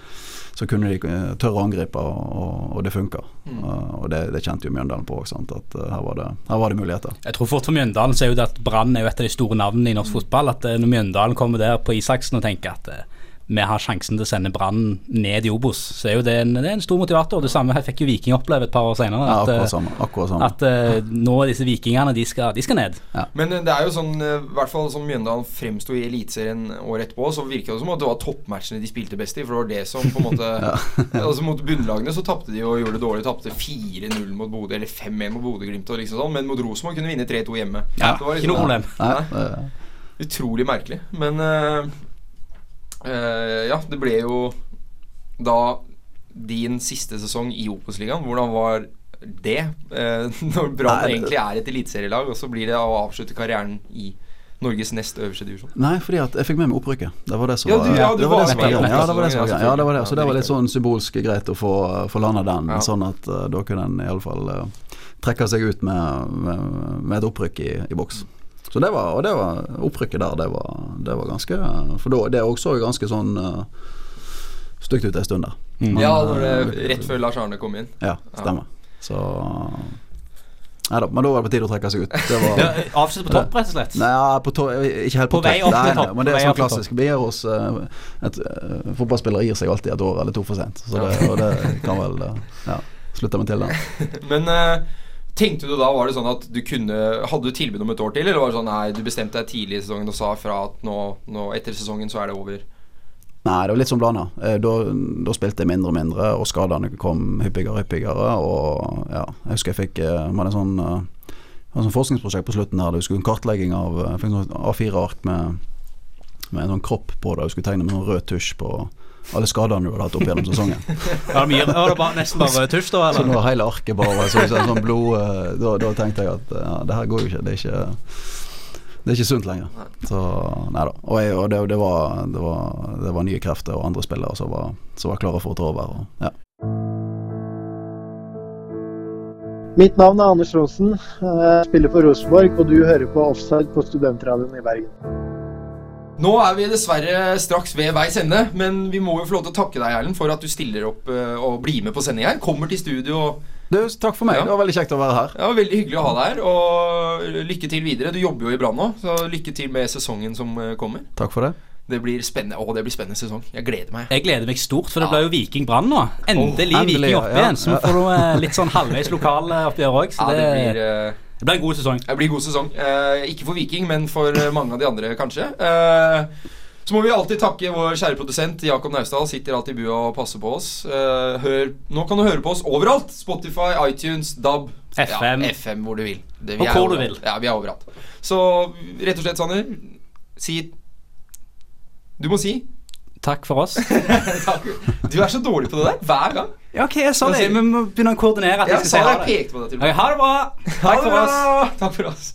så kunne de uh, tørre å angripe, og, og, og det funka. Mm. og det, det kjente jo Mjøndalen på òg, at her var, det, her var det muligheter. Jeg tror fort for Mjøndalen så er jo det at Brann er jo et av de store navnene i norsk fotball. At når Mjøndalen kommer der på Isaksen og tenker at vi har sjansen til å sende Brann ned i Obos, så er jo det en, det er en stor motivator. Det samme fikk jo Viking oppleve et par år senere. At, ja, akkurat samme. Akkurat samme. at uh, nå er disse vikingene de skal, de skal ned. Men eh, det er jo sånn, eh, i hvert fall som Mjøndalen fremsto i Eliteserien året etterpå, så virka det som at det var toppmatchene de spilte best i. For det var det som på en måte Altså Mot bunnlagene så tapte de og gjorde det dårlig. Tapte 4-0 mot Bodø, eller 5-1 mot Bodø-Glimt. og Liksom sånn, men mot Rosenborg kunne vinne 3-2 hjemme. Ja, Det var ikke noe problem. Nei, Nei. Utrolig merkelig. Men eh, ja, det ble jo da din siste sesong i Opus-ligaen. Hvordan var det? Eh, når Brann egentlig er et eliteserielag, og så blir det å avslutte karrieren i Norges nest øverste divisjon. Nei, fordi at jeg fikk med meg opprykket. Det var det som Ja, var du- ja, du det var det med. Ja, det var det som var. Ja, det var det. Så det var litt sånn symbolsk greit å få, få landa den, Ja. sånn at uh, da kunne en iallfall uh, trekke seg ut med, med, med et opprykk i, i boks. Så det var, og det var opprykket der, det var, det var ganske For da, det også så ganske sånn uh, stygt ut en stund der. Ja, når det, rett før Lars Arne kom inn. Ja, stemmer. Så Nei da, men da var det på tide å trekke seg ut. Det var Ja, Avslutt på topp, rett og slett. Nei, på to, ikke helt på, På vei opp til topp. Men det er sånn klassisk. Vi gir oss uh, et, uh, Fotballspillere gir seg alltid et år eller to for sent. Så det, og det kan vel uh, ja, slutte meg til den. Men eh, Tenkte du da, var det sånn at du kunne Hadde du tilbud om et år til, eller var det sånn nei, du bestemte deg tidlig i sesongen og sa fra at nå, nå etter sesongen så er det over? Nei, det var litt som blanda. Eh, Da, da spilte jeg mindre og mindre, og skadene kom hyppigere og hyppigere. Og ja, jeg husker jeg fikk eh, man hadde en sånn, eh, var et sånt forskningsprosjekt på slutten her. Du skulle en kartlegging av eh, sånn A4-ark med, med en sånn kropp på det. Du skulle tegne med sånn rød tusj på alle skadene du hadde hatt opp gjennom sesongen. Var det, var bare, nesten bare tufft da? eller? Så nå hele arket bare så ut sånn blod eh, da, da tenkte jeg at ja, det her går jo ikke. Det er ikke det er ikke sunt lenger. Så nei da. Og, jeg, og det, det, var, det, var, det var nye krefter og andre spillere som var, som var klare for å ta over. Og, ja. Mitt navn er Anders Aasen. Jeg spiller for Rosenborg, og du hører på Offside på Studentradioen i Bergen. Nå er vi dessverre straks ved veis ende, men vi må jo få lov til å takke deg, Erlend, for at du stiller opp eh, og blir med på sending her. Kommer til studio. Du, takk for meg. Ja. Det var veldig kjekt å være her. Ja, Veldig hyggelig å ha deg her, og lykke til videre. Du jobber jo i Brann nå, så lykke til med sesongen som eh, kommer. Takk for det. Det blir spennende Å, det blir spennende sesong. Jeg gleder meg. Jeg gleder meg stort, for det ble jo Viking Brann nå. Endelig, oh, endelig, Viking opp ja. igjen. Så vi får noe eh, litt sånn halvveis lokaloppgjør òg. Så Ja, det, det blir, eh, det blir en god sesong. det blir god sesong. Eh, ikke for Viking, men for eh, mange av de andre, kanskje. Eh, så må vi alltid takke vår kjære produsent Jakob Naustdal. Sitter alltid i bua og passer på oss. Eh, hør, nå kan du høre på oss overalt. Spotify, iTunes, DAB. FM. Ja, FM hvor du vil. Det, Og hvor du vil. Ja, vi er overalt. Så rett og slett, Sander, si Du må si Takk for oss. takk. Du er så dårlig på det der hver gang. Ja, ok, jeg sa det. Vi må begynne å koordinere at Jeg jeg skal si det, ha jeg det. pekte på deg til og ha det bra. Takk det for oss. Takk for oss.